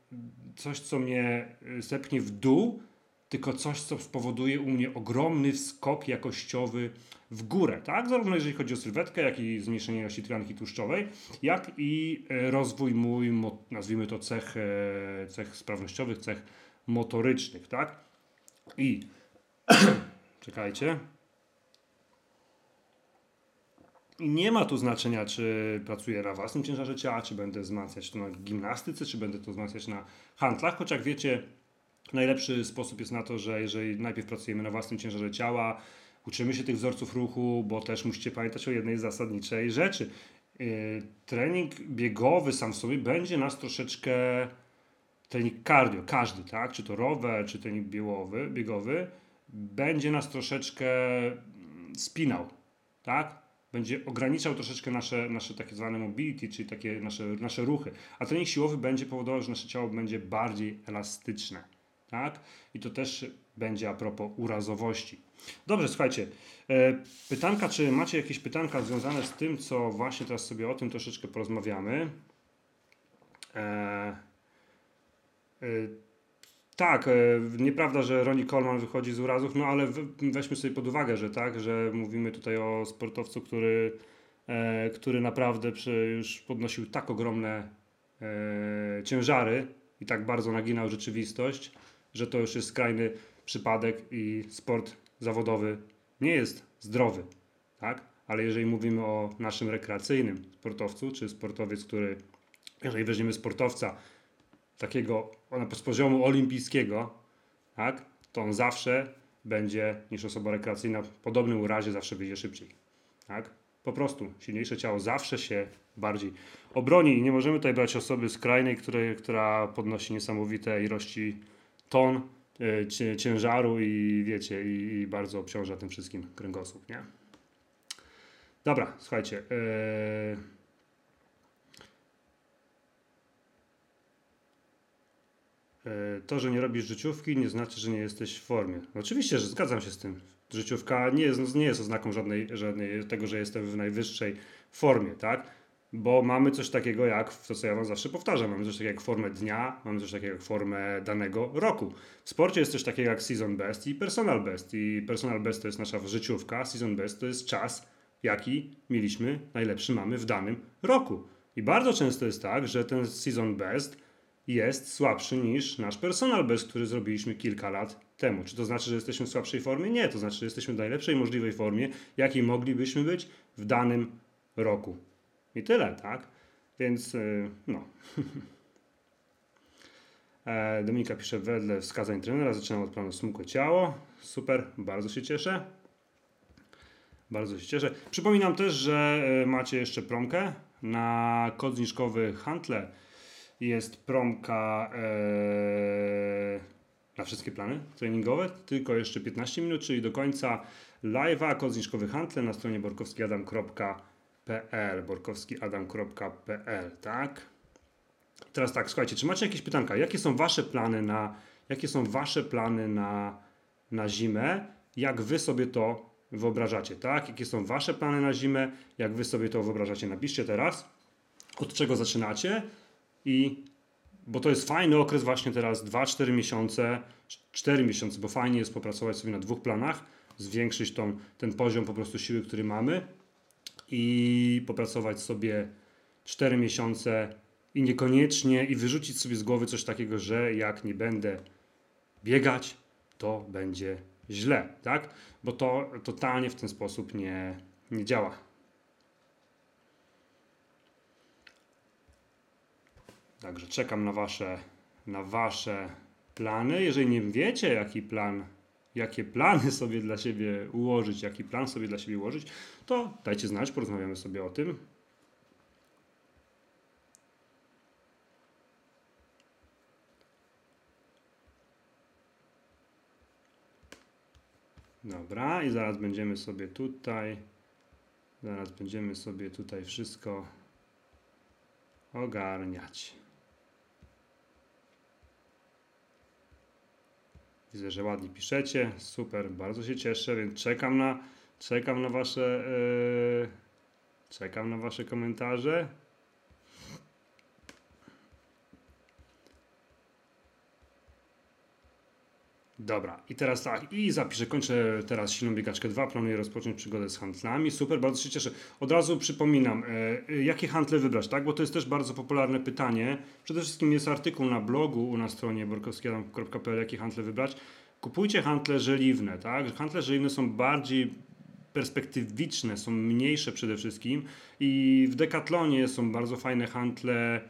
coś, co mnie zepchnie w dół, tylko coś, co spowoduje u mnie ogromny skok jakościowy w górę, tak? Zarówno jeżeli chodzi o sylwetkę, jak i zmniejszenie ilości tkanki tłuszczowej, jak i e, rozwój mój, nazwijmy to cech, e, cech sprawnościowych, cech motorycznych, tak? I czekajcie. I nie ma tu znaczenia, czy pracuję na własnym ciężarze ciała, czy będę wzmacniać to na gimnastyce, czy będę to wzmacniać na handlach, choć jak wiecie, najlepszy sposób jest na to, że jeżeli najpierw pracujemy na własnym ciężarze ciała, uczymy się tych wzorców ruchu, bo też musicie pamiętać o jednej zasadniczej rzeczy. Yy, trening biegowy sam w sobie będzie nas troszeczkę trening cardio, każdy, tak? Czy to rower, czy trening biegowy, biegowy będzie nas troszeczkę spinał, tak? Będzie ograniczał troszeczkę nasze, nasze takie zwane mobility, czyli takie nasze, nasze ruchy. A trening siłowy będzie powodował, że nasze ciało będzie bardziej elastyczne, tak? I to też będzie a propos urazowości. Dobrze, słuchajcie. E, pytanka, czy macie jakieś pytanka związane z tym, co właśnie teraz sobie o tym troszeczkę porozmawiamy? E, e, tak, nieprawda, że Ronnie Coleman wychodzi z urazów, no ale weźmy sobie pod uwagę, że tak, że mówimy tutaj o sportowcu, który, który naprawdę już podnosił tak ogromne ciężary i tak bardzo naginał rzeczywistość, że to już jest skrajny przypadek i sport zawodowy nie jest zdrowy, tak? Ale jeżeli mówimy o naszym rekreacyjnym sportowcu, czy sportowiec, który, jeżeli weźmiemy sportowca takiego z poziomu olimpijskiego, tak? To on zawsze będzie niż osoba rekreacyjna w podobnym urazie zawsze wyjdzie szybciej, tak? Po prostu silniejsze ciało zawsze się bardziej obroni i nie możemy tutaj brać osoby skrajnej, której, która podnosi niesamowite ilości ton E, ciężaru i wiecie, i, bardzo obciąża tym wszystkim kręgosłup, nie? Dobra, słuchajcie. Yy... To, że nie robisz życiówki, nie znaczy, że nie jesteś w formie. Oczywiście, że zgadzam się z tym. Życiówka nie jest, nie jest oznaką żadnej, żadnej tego, że jestem w najwyższej formie, tak? Bo mamy coś takiego jak, to co ja Wam zawsze powtarzam, mamy coś takiego jak formę dnia, mamy coś takiego jak formę danego roku. W sporcie jest coś takiego jak season best i personal best. I personal best to jest nasza życiówka, season best to jest czas, jaki mieliśmy, najlepszy mamy w danym roku. I bardzo często jest tak, że ten season best jest słabszy niż nasz personal best, który zrobiliśmy kilka lat temu. Czy to znaczy, że jesteśmy w słabszej formie? Nie, to znaczy, że jesteśmy w najlepszej możliwej formie, jakiej moglibyśmy być w danym roku. I tyle, tak? Więc y, no. E, Dominika pisze, wedle wskazań trenera zaczynam od planu smukłe ciało. Super, bardzo się cieszę. Bardzo się cieszę. Przypominam też, że e, macie jeszcze promkę na kod zniżkowy Hantle. Jest promka e, na wszystkie plany treningowe, tylko jeszcze 15 minut, czyli do końca live'a, kod zniżkowy handle na stronie borkowskiadam.pl borkowskiadam.pl, tak? Teraz tak, słuchajcie, czy macie jakieś pytanka? Jakie są wasze plany na, jakie są wasze plany na, na zimę? Jak wy sobie to wyobrażacie, tak? Jakie są wasze plany na zimę? Jak wy sobie to wyobrażacie? Napiszcie teraz, od czego zaczynacie i bo to jest fajny okres właśnie teraz 2-4 miesiące, 4 miesiące, bo fajnie jest popracować sobie na dwóch planach, zwiększyć tą, ten poziom po prostu siły, który mamy i popracować sobie 4 miesiące i niekoniecznie i wyrzucić sobie z głowy coś takiego, że jak nie będę biegać, to będzie źle, tak? Bo to totalnie w ten sposób nie, nie działa. Także czekam na wasze, na wasze plany. Jeżeli nie wiecie, jaki plan, jakie plany sobie dla siebie ułożyć, jaki plan sobie dla siebie ułożyć, to dajcie znać, porozmawiamy sobie o tym. Dobra, i zaraz będziemy sobie tutaj, zaraz będziemy sobie tutaj wszystko ogarniać. Widzę, że ładnie piszecie. Super, bardzo się cieszę, więc czekam na, czekam na wasze, yy, czekam na wasze komentarze. Dobra, i teraz tak, i zapiszę, kończę teraz silną biegaczkę 2, planuję rozpocząć przygodę z handlami. Super, bardzo się cieszę. Od razu przypominam, e, jakie handle wybrać, tak? Bo to jest też bardzo popularne pytanie. Przede wszystkim jest artykuł na blogu na stronie borkowskiego.pl, jakie handle wybrać. Kupujcie handle żeliwne, tak? Handle żeliwne są bardziej perspektywiczne, są mniejsze przede wszystkim i w Decathlonie są bardzo fajne handle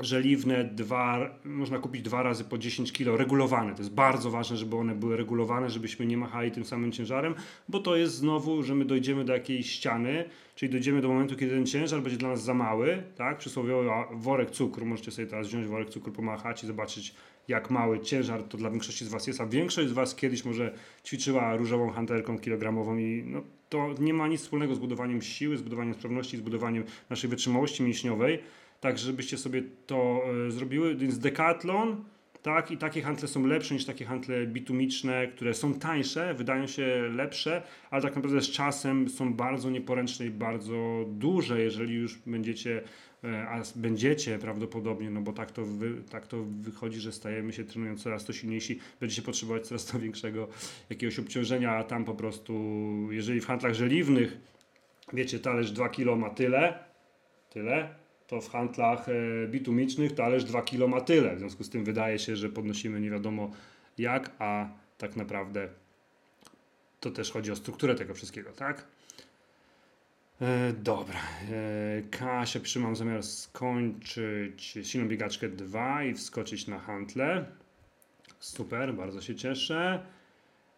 żeliwne dwa, można kupić dwa razy po 10 kg, regulowane. To jest bardzo ważne, żeby one były regulowane, żebyśmy nie machali tym samym ciężarem, bo to jest znowu, że my dojdziemy do jakiejś ściany, czyli dojdziemy do momentu, kiedy ten ciężar będzie dla nas za mały, tak? Przysłowiowy worek cukru, możecie sobie teraz wziąć worek cukru, pomachać i zobaczyć, jak mały ciężar to dla większości z Was jest, a większość z Was kiedyś może ćwiczyła różową hantelką kilogramową i no, to nie ma nic wspólnego z budowaniem siły, z budowaniem sprawności, z budowaniem naszej wytrzymałości mięśniowej tak żebyście sobie to e, zrobiły. Więc Decathlon, tak, i takie handle są lepsze niż takie handle bitumiczne, które są tańsze, wydają się lepsze, ale tak naprawdę z czasem są bardzo nieporęczne i bardzo duże, jeżeli już będziecie, e, a będziecie prawdopodobnie, no bo tak to, wy, tak to wychodzi, że stajemy się trenując coraz to silniejsi, będziecie potrzebować coraz to większego jakiegoś obciążenia, a tam po prostu, jeżeli w handlach żeliwnych, wiecie, talerz 2 kg ma tyle, tyle, to w handlach e, bitumicznych talerz 2 kg ma tyle. W związku z tym wydaje się, że podnosimy nie wiadomo jak, a tak naprawdę to też chodzi o strukturę tego wszystkiego, tak? E, dobra. E, Kasia pisze, mam zamiar skończyć silną biegaczkę 2 i wskoczyć na handle. Super, bardzo się cieszę.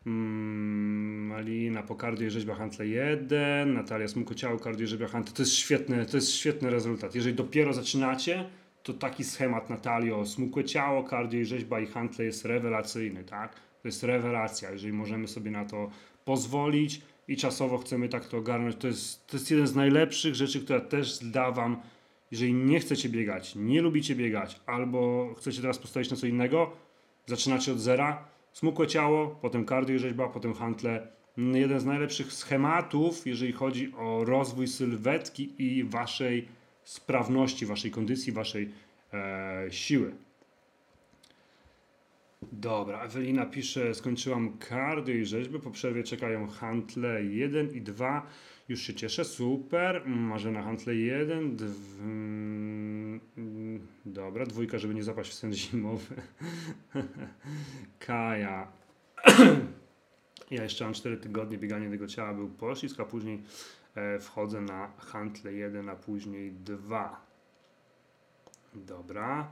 Mm, Malina po kardio i rzeźba Hantle 1, Natalia Smuko Ciało, kardio i rzeźba Hantle. To jest świetny, to jest świetny rezultat. Jeżeli dopiero zaczynacie, to taki schemat Natalio, smukłe ciało, kardio i rzeźba i Hantle jest rewelacyjny, tak? To jest rewelacja, jeżeli możemy sobie na to pozwolić i czasowo chcemy tak to ogarnąć. To jest, to jest jeden z najlepszych rzeczy, które też da Wam, jeżeli nie chcecie biegać, nie lubicie biegać, albo chcecie teraz postawić na co innego, zaczynacie od zera, Smukłe ciało, potem kardio rzeźba, potem hantle. Jeden z najlepszych schematów, jeżeli chodzi o rozwój sylwetki i waszej sprawności, waszej kondycji, waszej e, siły. Dobra, Ewelina pisze, skończyłam kardio i rzeźby, po przerwie czekają hantle 1 i 2. Już się cieszę, super. Marzena hantle 1, 2. Dobra, dwójka, żeby nie zapaść w sen zimowy. Kaja. ja jeszcze mam 4 tygodnie biegania tego ciała, był poślizg, a później e, wchodzę na hantle 1, a później 2. Dobra.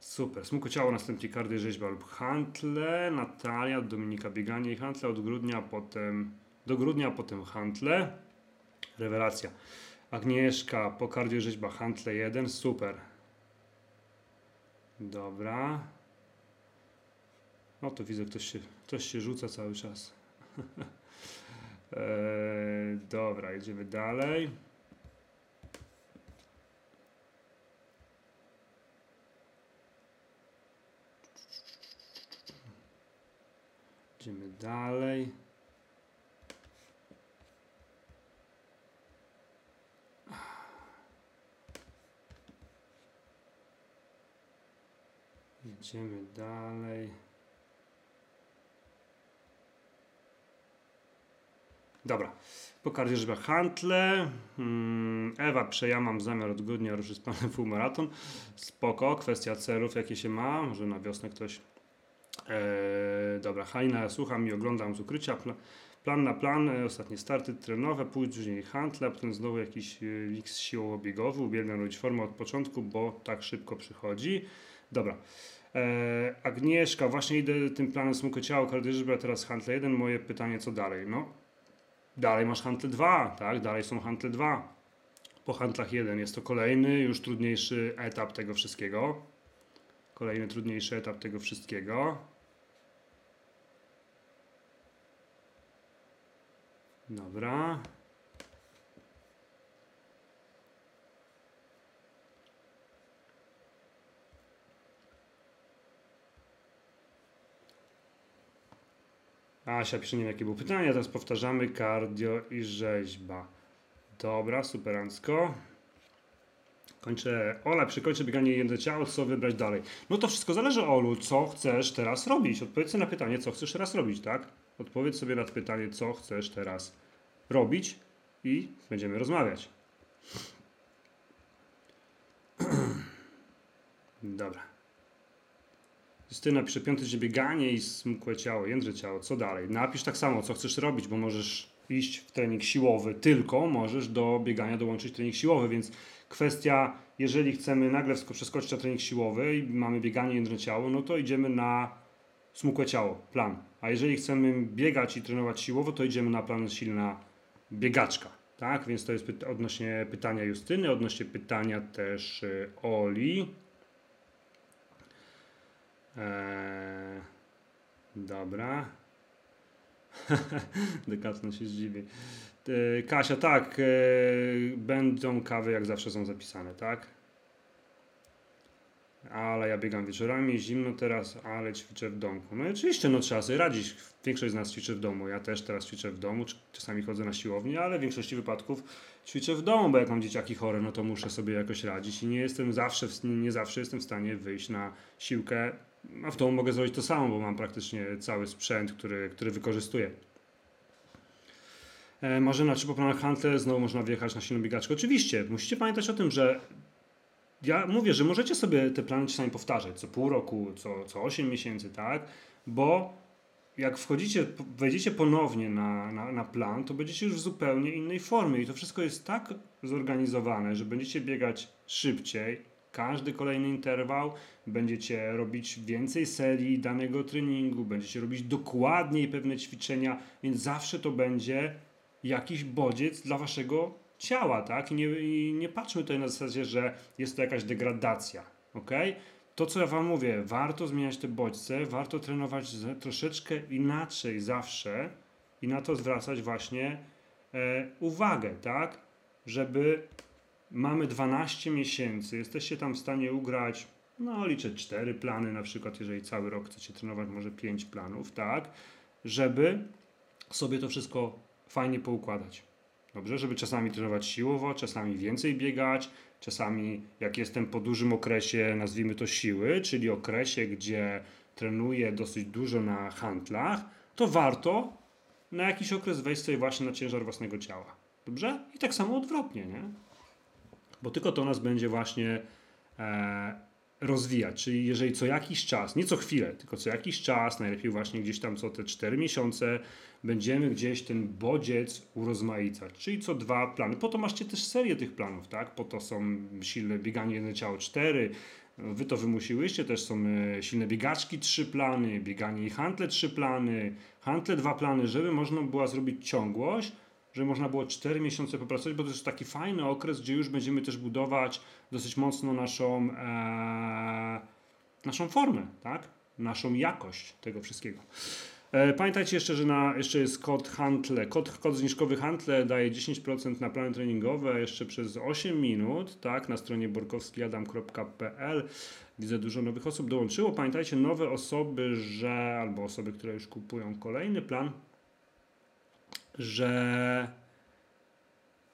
Super. Smuko ciało, następnie kardio rzeźba lub hantle. Natalia, Dominika bieganie i hantle od grudnia, potem do grudnia, potem hantle. Rewelacja. Agnieszka po kardio rzeźba hantle 1. Super. Dobra. No to widzę, ktoś się, ktoś się rzuca cały czas. eee, dobra, jedziemy dalej. Idziemy dalej. Idziemy dalej. Dobra. Po karierzach handle. Hmm, Ewa, prze, mam zamiar od grudnia ruszyć z planem półmaraton. Spoko, kwestia celów, jakie się ma. Może na wiosnę ktoś. Eee, dobra, Halina, ja słucham i oglądam z ukrycia. Pla, plan na plan, e, ostatnie starty trenowe, później handle, a potem znowu jakiś e, mix siłowo-biegowy. Uwielbiam robić formę od początku, bo tak szybko przychodzi. Dobra. E, Agnieszka, właśnie idę tym planem smukłe ciało, kardiożybra, teraz handle 1. Moje pytanie, co dalej? No, dalej masz handle 2, tak? Dalej są handle 2. Po handlach 1 jest to kolejny, już trudniejszy etap tego wszystkiego. Kolejny trudniejszy etap tego wszystkiego. Dobra. Asia pisze, nie wiem jakie było pytanie, teraz powtarzamy cardio i rzeźba. Dobra, superancko. Kończę, Ola, przykończę bieganie jedno ciało, co wybrać dalej? No to wszystko zależy, Olu, co chcesz teraz robić? Odpowiedz na pytanie, co chcesz teraz robić, tak? Odpowiedz sobie na pytanie, co chcesz teraz robić i będziemy rozmawiać. Dobra. Justyna pisze piąty dzień bieganie i smukłe ciało, jędrze ciało. Co dalej? Napisz tak samo, co chcesz robić, bo możesz iść w trening siłowy, tylko możesz do biegania dołączyć trening siłowy, więc kwestia, jeżeli chcemy nagle przeskoczyć na trening siłowy i mamy bieganie jędrne ciało, no to idziemy na smukłe ciało, plan. A jeżeli chcemy biegać i trenować siłowo, to idziemy na plan silna biegaczka. Tak, więc to jest py odnośnie pytania Justyny, odnośnie pytania też y, Oli. Eee, dobra. Dekatno się zdziwi. E, Kasia, tak, e, będą kawy jak zawsze są zapisane, tak? Ale ja biegam wieczorami, zimno teraz, ale ćwiczę w domku. No i oczywiście, no trzeba sobie radzić. Większość z nas ćwiczy w domu. Ja też teraz ćwiczę w domu, czasami chodzę na siłownię, ale w większości wypadków ćwiczę w domu, bo jak mam dzieciaki chore, no to muszę sobie jakoś radzić i nie jestem zawsze, nie zawsze jestem w stanie wyjść na siłkę a w domu mogę zrobić to samo, bo mam praktycznie cały sprzęt, który, który wykorzystuję. E, Marzena, czy po planach Hunter znowu można wjechać na silną biegaczkę? Oczywiście, musicie pamiętać o tym, że ja mówię, że możecie sobie te plany czasami powtarzać, co pół roku, co, co 8 miesięcy, tak? Bo jak wchodzicie, wejdziecie ponownie na, na, na plan, to będziecie już w zupełnie innej formie i to wszystko jest tak zorganizowane, że będziecie biegać szybciej, każdy kolejny interwał, będziecie robić więcej serii danego treningu, będziecie robić dokładniej pewne ćwiczenia, więc zawsze to będzie jakiś bodziec dla waszego ciała, tak? I nie, i nie patrzmy tutaj na zasadzie, że jest to jakaś degradacja, ok? To, co ja wam mówię, warto zmieniać te bodźce, warto trenować troszeczkę inaczej zawsze i na to zwracać właśnie e, uwagę, tak? Żeby mamy 12 miesięcy, jesteście tam w stanie ugrać, no liczę 4 plany na przykład, jeżeli cały rok chcecie trenować, może 5 planów, tak, żeby sobie to wszystko fajnie poukładać. Dobrze, żeby czasami trenować siłowo, czasami więcej biegać, czasami jak jestem po dużym okresie, nazwijmy to siły, czyli okresie, gdzie trenuję dosyć dużo na handlach, to warto na jakiś okres wejść sobie właśnie na ciężar własnego ciała. Dobrze? I tak samo odwrotnie, nie? Bo tylko to nas będzie właśnie e, rozwijać. Czyli jeżeli co jakiś czas, nie co chwilę, tylko co jakiś czas, najlepiej właśnie gdzieś tam co te 4 miesiące, będziemy gdzieś ten bodziec urozmaicać. Czyli co dwa plany. Po to macie też serię tych planów, tak? Po to są silne bieganie jedno ciało 4. Wy to wymusiłyście, też są e, silne biegaczki, trzy plany, bieganie i handle, trzy plany, handle, dwa plany, żeby można było zrobić ciągłość, że można było 4 miesiące popracować, bo to jest taki fajny okres, gdzie już będziemy też budować dosyć mocno naszą, e, naszą formę, tak? naszą jakość tego wszystkiego. E, pamiętajcie jeszcze, że na, jeszcze jest kod Handle. Kod, kod zniżkowy Handle daje 10% na plany treningowe jeszcze przez 8 minut, tak, na stronie borkowskiadam.pl. Widzę dużo nowych osób dołączyło. Pamiętajcie, nowe osoby, że albo osoby, które już kupują kolejny plan, że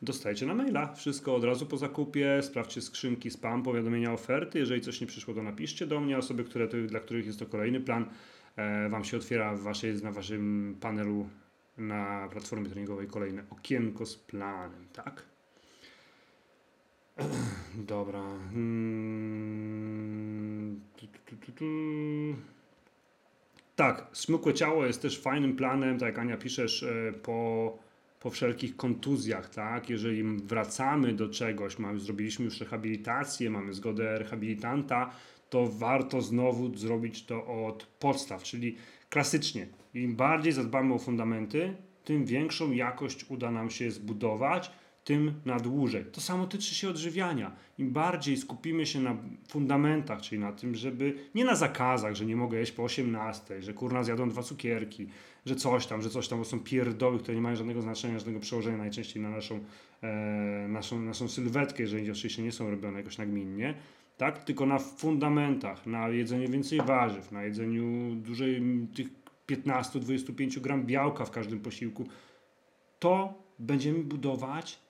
dostajecie na maila wszystko od razu po zakupie. Sprawdźcie skrzynki spam, powiadomienia oferty. Jeżeli coś nie przyszło, to napiszcie do mnie. Osoby, które dla których jest to kolejny plan, e, Wam się otwiera w waszej, na Waszym panelu na platformie treningowej kolejne okienko z planem, tak? Dobra. Hmm. Tu, tu, tu. Tak, smukłe ciało jest też fajnym planem, tak jak Ania piszesz, e, po, po wszelkich kontuzjach, tak? Jeżeli wracamy do czegoś, mamy, zrobiliśmy już rehabilitację, mamy zgodę rehabilitanta, to warto znowu zrobić to od podstaw, czyli klasycznie. Im bardziej zadbamy o fundamenty, tym większą jakość uda nam się zbudować, tym na dłużej. To samo tyczy się odżywiania. Im bardziej skupimy się na fundamentach, czyli na tym, żeby nie na zakazach, że nie mogę jeść po 18, że kurna zjadą dwa cukierki, że coś tam, że coś tam, bo są pierdoły, które nie mają żadnego znaczenia, żadnego przełożenia najczęściej na naszą, e, naszą, naszą sylwetkę, jeżeli oczywiście nie są robione jakoś nagminnie, tak? tylko na fundamentach, na jedzeniu więcej warzyw, na jedzeniu dużej tych 15-25 gram białka w każdym posiłku, to będziemy budować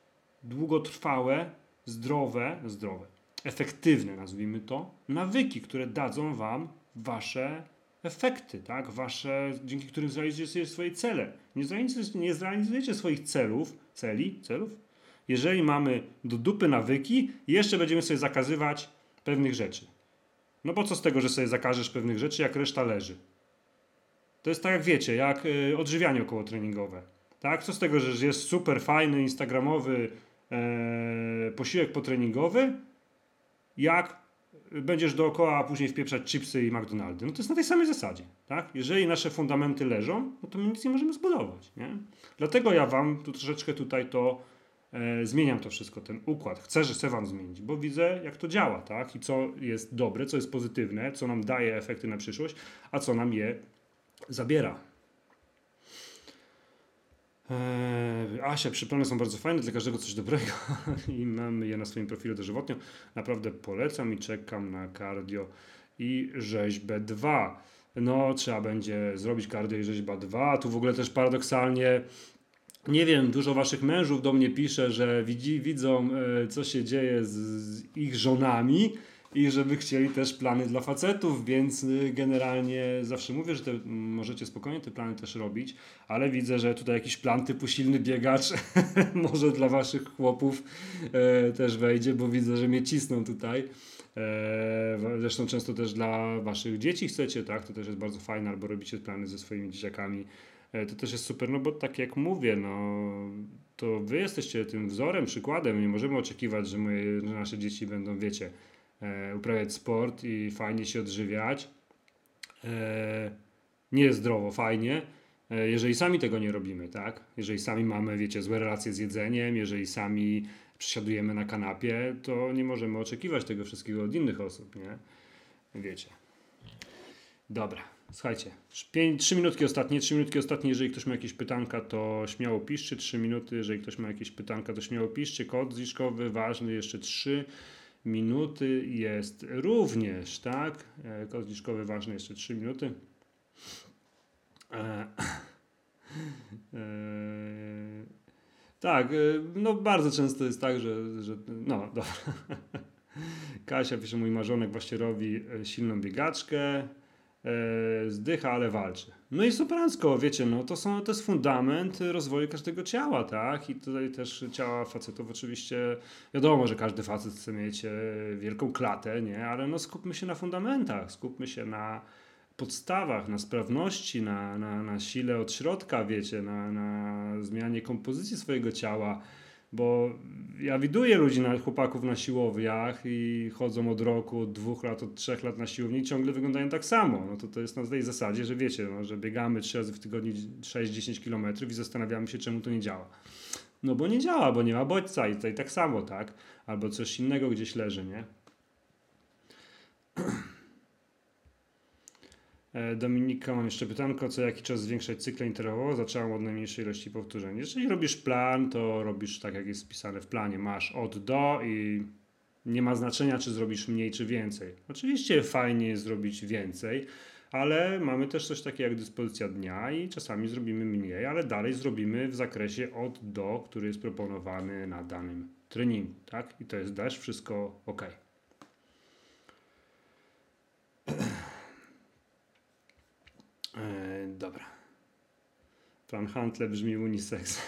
długotrwałe, zdrowe, zdrowe, efektywne, nazwijmy to, nawyki, które dadzą Wam Wasze efekty, tak? Wasze, dzięki którym zrealizujecie swoje cele. Nie zrealizujecie, nie zrealizujecie swoich celów, celi, celów, jeżeli mamy do dupy nawyki jeszcze będziemy sobie zakazywać pewnych rzeczy. No bo co z tego, że sobie zakażesz pewnych rzeczy, jak reszta leży? To jest tak jak wiecie, jak y, odżywianie okołotreningowe. Tak? Co z tego, że jest super fajny, instagramowy e, posiłek potreningowy, jak będziesz dookoła, a później wpieprzać chipsy i McDonaldy. No to jest na tej samej zasadzie. Tak? Jeżeli nasze fundamenty leżą, no to my nic nie możemy zbudować. Nie? Dlatego ja wam tu troszeczkę tutaj to e, zmieniam to wszystko, ten układ. Chcę, że chcę wam zmienić, bo widzę jak to działa, tak? I co jest dobre, co jest pozytywne, co nam daje efekty na przyszłość, a co nam je zabiera. Eee, Asia, przypomnę, są bardzo fajne, dla każdego coś dobrego i mamy je na swoim profilu dożywotnio. Naprawdę polecam i czekam na cardio i rzeźbę 2. No, trzeba będzie zrobić cardio i rzeźba 2. Tu w ogóle też paradoksalnie nie wiem, dużo waszych mężów do mnie pisze, że widzi, widzą, e, co się dzieje z, z ich żonami i żeby chcieli też plany dla facetów, więc y, generalnie zawsze mówię, że te, możecie spokojnie te plany też robić, ale widzę, że tutaj jakiś plan typu silny biegacz może dla waszych chłopów e, też wejdzie, bo widzę, że mnie cisną tutaj. E, zresztą często też dla waszych dzieci chcecie, tak? To też jest bardzo fajne, albo robicie plany ze swoimi dzieciakami. E, to też jest super, no bo tak jak mówię, no to wy jesteście tym wzorem, przykładem. Nie możemy oczekiwać, że, moje, że nasze dzieci będą, wiecie, uprawiać sport i fajnie się odżywiać. E, nie zdrowo, fajnie, e, jeżeli sami tego nie robimy, tak? Jeżeli sami mamy, wiecie, złe relacje z jedzeniem, jeżeli sami przesiadujemy na kanapie, to nie możemy oczekiwać tego wszystkiego od innych osób, nie? Wiecie. Dobra, słuchajcie. 3 minutki ostatnie, 3 minutki ostatnie. Jeżeli ktoś ma jakieś pytanka, to śmiało piszcie. 3 minuty. Jeżeli ktoś ma jakieś pytanka, to śmiało piszcie. Kod zniżkowy ważny, jeszcze 3 minuty jest również, tak? E, Kod zniżkowy ważny, jeszcze 3 minuty. E, e, tak, no bardzo często jest tak, że, że no dobra. Kasia pisze, mój marzonek właśnie robi silną biegaczkę, zdycha, ale walczy. No i superancko, wiecie, no to, są, to jest fundament rozwoju każdego ciała, tak? I tutaj też ciała facetów oczywiście, wiadomo, że każdy facet chce mieć e, wielką klatę, nie? Ale no skupmy się na fundamentach, skupmy się na podstawach, na sprawności, na, na, na sile od środka, wiecie, na, na zmianie kompozycji swojego ciała, bo ja widuję ludzi, na, chłopaków na siłowniach i chodzą od roku, od dwóch lat, od trzech lat na siłowni i ciągle wyglądają tak samo. No to to jest na tej zasadzie, że wiecie, no, że biegamy trzy razy w tygodniu 6-10 km i zastanawiamy się, czemu to nie działa. No bo nie działa, bo nie ma bodźca i tutaj tak samo, tak? Albo coś innego gdzieś leży, nie? E, Dominika, mam jeszcze pytanko, co jaki czas zwiększać cykle interwałowo? Zaczęłam od najmniejszej ilości powtórzeń. Jeżeli robisz plan, to robisz tak, jak jest wpisane w planie. Masz od do i nie ma znaczenia, czy zrobisz mniej, czy więcej. Oczywiście fajnie jest zrobić więcej, ale mamy też coś takiego jak dyspozycja dnia i czasami zrobimy mniej, ale dalej zrobimy w zakresie od do, który jest proponowany na danym treningu, tak? I to jest też wszystko ok. Dobra. Plan Huntle brzmi unisex.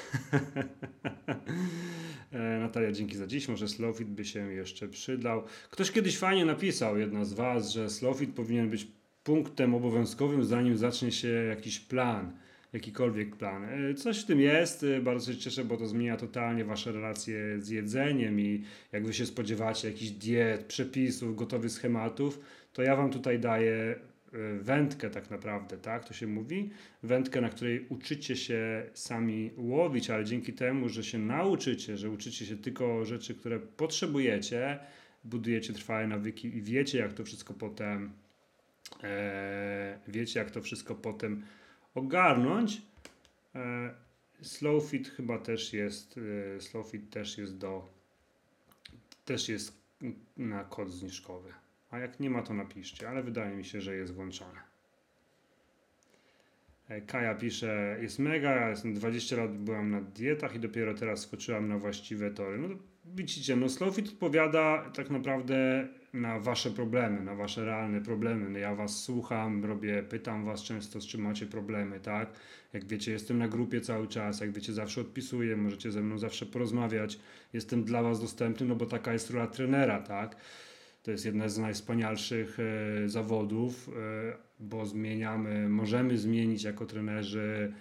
E, Natalia, dzięki za dziś. Może Slowfit by się jeszcze przydał. Ktoś kiedyś fajnie napisał, jedna z Was, że Slowfit powinien być punktem obowiązkowym, zanim zacznie się jakiś plan, jakikolwiek plan. E, Coś w tym jest, e, bardzo się cieszę, bo to zmienia totalnie Wasze relacje z jedzeniem i jak Wy się spodziewacie jakichś diet, przepisów, gotowych schematów, to ja Wam tutaj daję wędkę tak naprawdę, tak to się mówi, wędkę, na której uczycie się sami łowić, ale dzięki temu, że się nauczycie, że uczycie się tylko rzeczy, które potrzebujecie, budujecie trwałe nawyki i wiecie, jak to wszystko potem e, wiecie, jak to wszystko potem ogarnąć. E, Slowfit chyba też jest, e, Slowfit też jest do, też jest na kod zniżkowy. A jak nie ma, to napiszcie, ale wydaje mi się, że jest włączone. E, Kaja pisze, jest mega, ja jestem 20 lat byłam na dietach i dopiero teraz skoczyłam na właściwe tory. No to widzicie, no Slowfit odpowiada tak naprawdę na wasze problemy, na wasze realne problemy. No ja was słucham, robię, pytam was często, z czym macie problemy, tak? Jak wiecie, jestem na grupie cały czas, jak wiecie, zawsze odpisuję, możecie ze mną zawsze porozmawiać. Jestem dla was dostępny, no bo taka jest rola trenera, tak? To jest jedna z najwspanialszych e, zawodów, e, bo zmieniamy, możemy zmienić jako trenerzy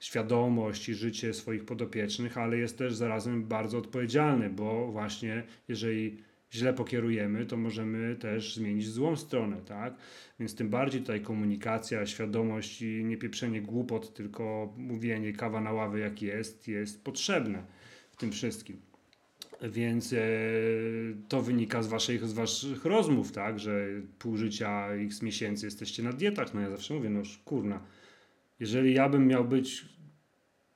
świadomość i życie swoich podopiecznych, ale jest też zarazem bardzo odpowiedzialny, bo właśnie jeżeli źle pokierujemy, to możemy też zmienić złą stronę, tak? Więc tym bardziej tutaj komunikacja, świadomość i nie pieprzenie głupot, tylko mówienie kawa na ławy jak jest, jest potrzebne w tym wszystkim. Więc e, to wynika z waszych, z waszych rozmów, tak? Że pół życia, x miesięcy jesteście na dietach. No ja zawsze mówię, no kurna, jeżeli ja bym miał być,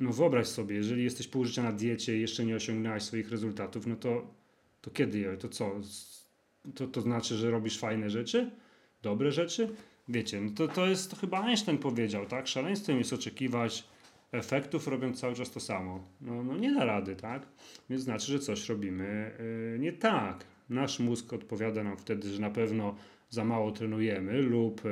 no wyobraź sobie, jeżeli jesteś pół życia na diecie i jeszcze nie osiągnąłeś swoich rezultatów, no to, to kiedy, to co? To, to znaczy, że robisz fajne rzeczy? Dobre rzeczy? Wiecie, no to, to jest, to chyba Einstein powiedział, tak? Szaleństwem jest oczekiwać efektów robiąc cały czas to samo. No, no nie da rady, tak? Więc znaczy, że coś robimy yy, nie tak. Nasz mózg odpowiada nam wtedy, że na pewno za mało trenujemy lub yy,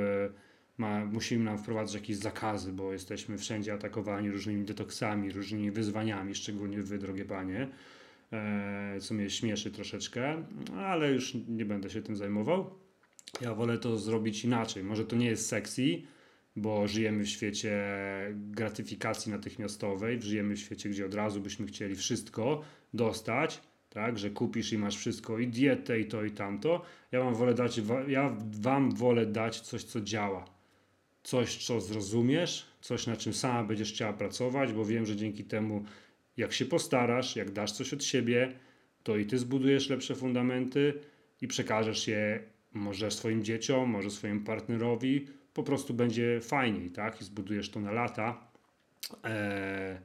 ma, musimy nam wprowadzać jakieś zakazy, bo jesteśmy wszędzie atakowani różnymi detoksami, różnymi wyzwaniami, szczególnie wy, drogie panie, e, co mnie śmieszy troszeczkę, ale już nie będę się tym zajmował. Ja wolę to zrobić inaczej. Może to nie jest sexy, bo żyjemy w świecie gratyfikacji natychmiastowej, żyjemy w świecie, gdzie od razu byśmy chcieli wszystko dostać, tak, że kupisz i masz wszystko i dietę i to i tamto. Ja wam wolę dać, ja wam wolę dać coś, co działa. Coś, co zrozumiesz, coś, na czym sama będziesz chciała pracować, bo wiem, że dzięki temu, jak się postarasz, jak dasz coś od siebie, to i ty zbudujesz lepsze fundamenty i przekażesz je może swoim dzieciom, może swojemu partnerowi, po prostu będzie fajniej, tak? I zbudujesz to na lata, e,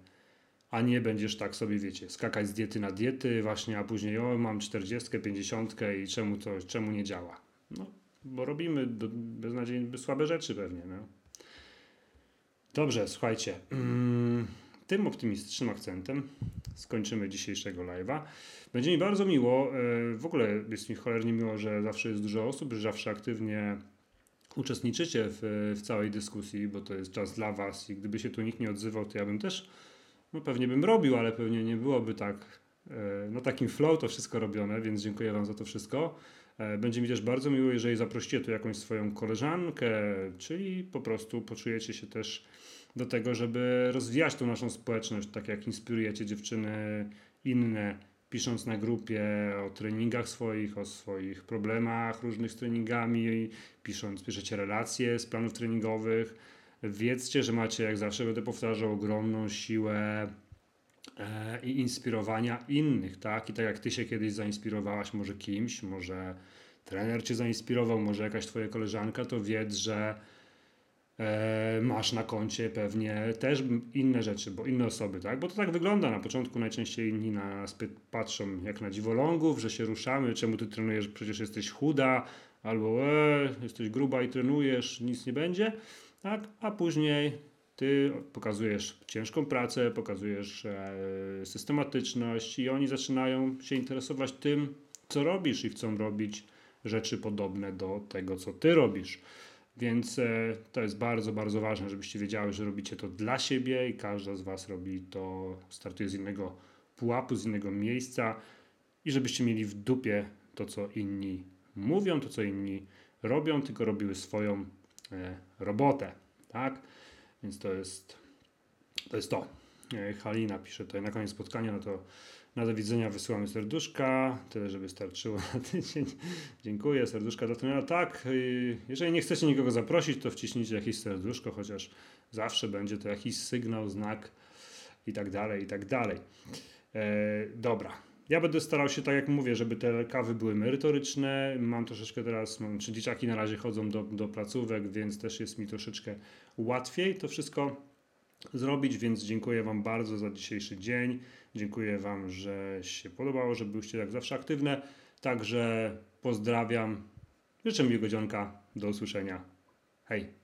a nie będziesz tak sobie, wiecie, skakać z diety na diety właśnie, a później o, mam 40, 50 i czemu to, czemu nie działa? No, bo robimy do, beznadziejnie słabe rzeczy pewnie, no. Dobrze, słuchajcie. Mm, tym optymistycznym akcentem skończymy dzisiejszego live'a. Będzie mi bardzo miło, e, w ogóle jest mi cholernie miło, że zawsze jest dużo osób, że zawsze aktywnie uczestniczycie w, w całej dyskusji, bo to jest czas dla Was i gdyby się tu nikt nie odzywał, to ja bym też, no pewnie bym robił, ale pewnie nie byłoby tak, e, no takim flow to wszystko robione, więc dziękuję Wam za to wszystko. E, Będzie mi też bardzo miło, jeżeli zaprosicie tu jakąś swoją koleżankę, czyli po prostu poczujecie się też do tego, żeby rozwijać tą naszą społeczność, tak jak inspirujecie dziewczyny inne, pisząc na grupie o treningach swoich, o swoich problemach różnych z treningami, pisząc, piszecie relacje z planów treningowych. Wiedzcie, że macie, jak zawsze będę powtarzał, ogromną siłę e, i inspirowania innych, tak? I tak jak ty się kiedyś zainspirowałaś może kimś, może trener cię zainspirował, może jakaś twoja koleżanka, to wiedz, że masz na koncie pewnie też inne rzeczy, bo inne osoby, tak? Bo to tak wygląda. Na początku najczęściej inni na nas patrzą jak na dziwolągów, że się ruszamy, czemu ty trenujesz, przecież jesteś chuda, albo e, jesteś gruba i trenujesz, nic nie będzie, tak? A później ty pokazujesz ciężką pracę, pokazujesz e, systematyczność i oni zaczynają się interesować tym, co robisz i chcą robić rzeczy podobne do tego, co ty robisz. Więc e, to jest bardzo, bardzo ważne, żebyście wiedziały, że robicie to dla siebie i każda z Was robi to, startuje z innego pułapu, z innego miejsca i żebyście mieli w dupie to, co inni mówią, to, co inni robią, tylko robiły swoją e, robotę, tak? Więc to jest to. Jest to. E, Halina pisze tutaj na koniec spotkania, no to na do widzenia wysyłamy serduszka, tyle żeby starczyło na tydzień. Dziękuję, serduszka dla trenera. Tak, y, jeżeli nie chcecie nikogo zaprosić, to wciśnijcie jakieś serduszko, chociaż zawsze będzie to jakiś sygnał, znak i tak dalej, i tak dalej. E, dobra. Ja będę starał się, tak jak mówię, żeby te kawy były merytoryczne. Mam troszeczkę teraz, mam, czy dzieciaki na razie chodzą do, do placówek, więc też jest mi troszeczkę łatwiej to wszystko zrobić, więc dziękuję Wam bardzo za dzisiejszy dzień. Dziękuję Wam, że się podobało, że byliście jak zawsze aktywne. Także pozdrawiam. Życzę miłego dzionka. Do usłyszenia. Hej.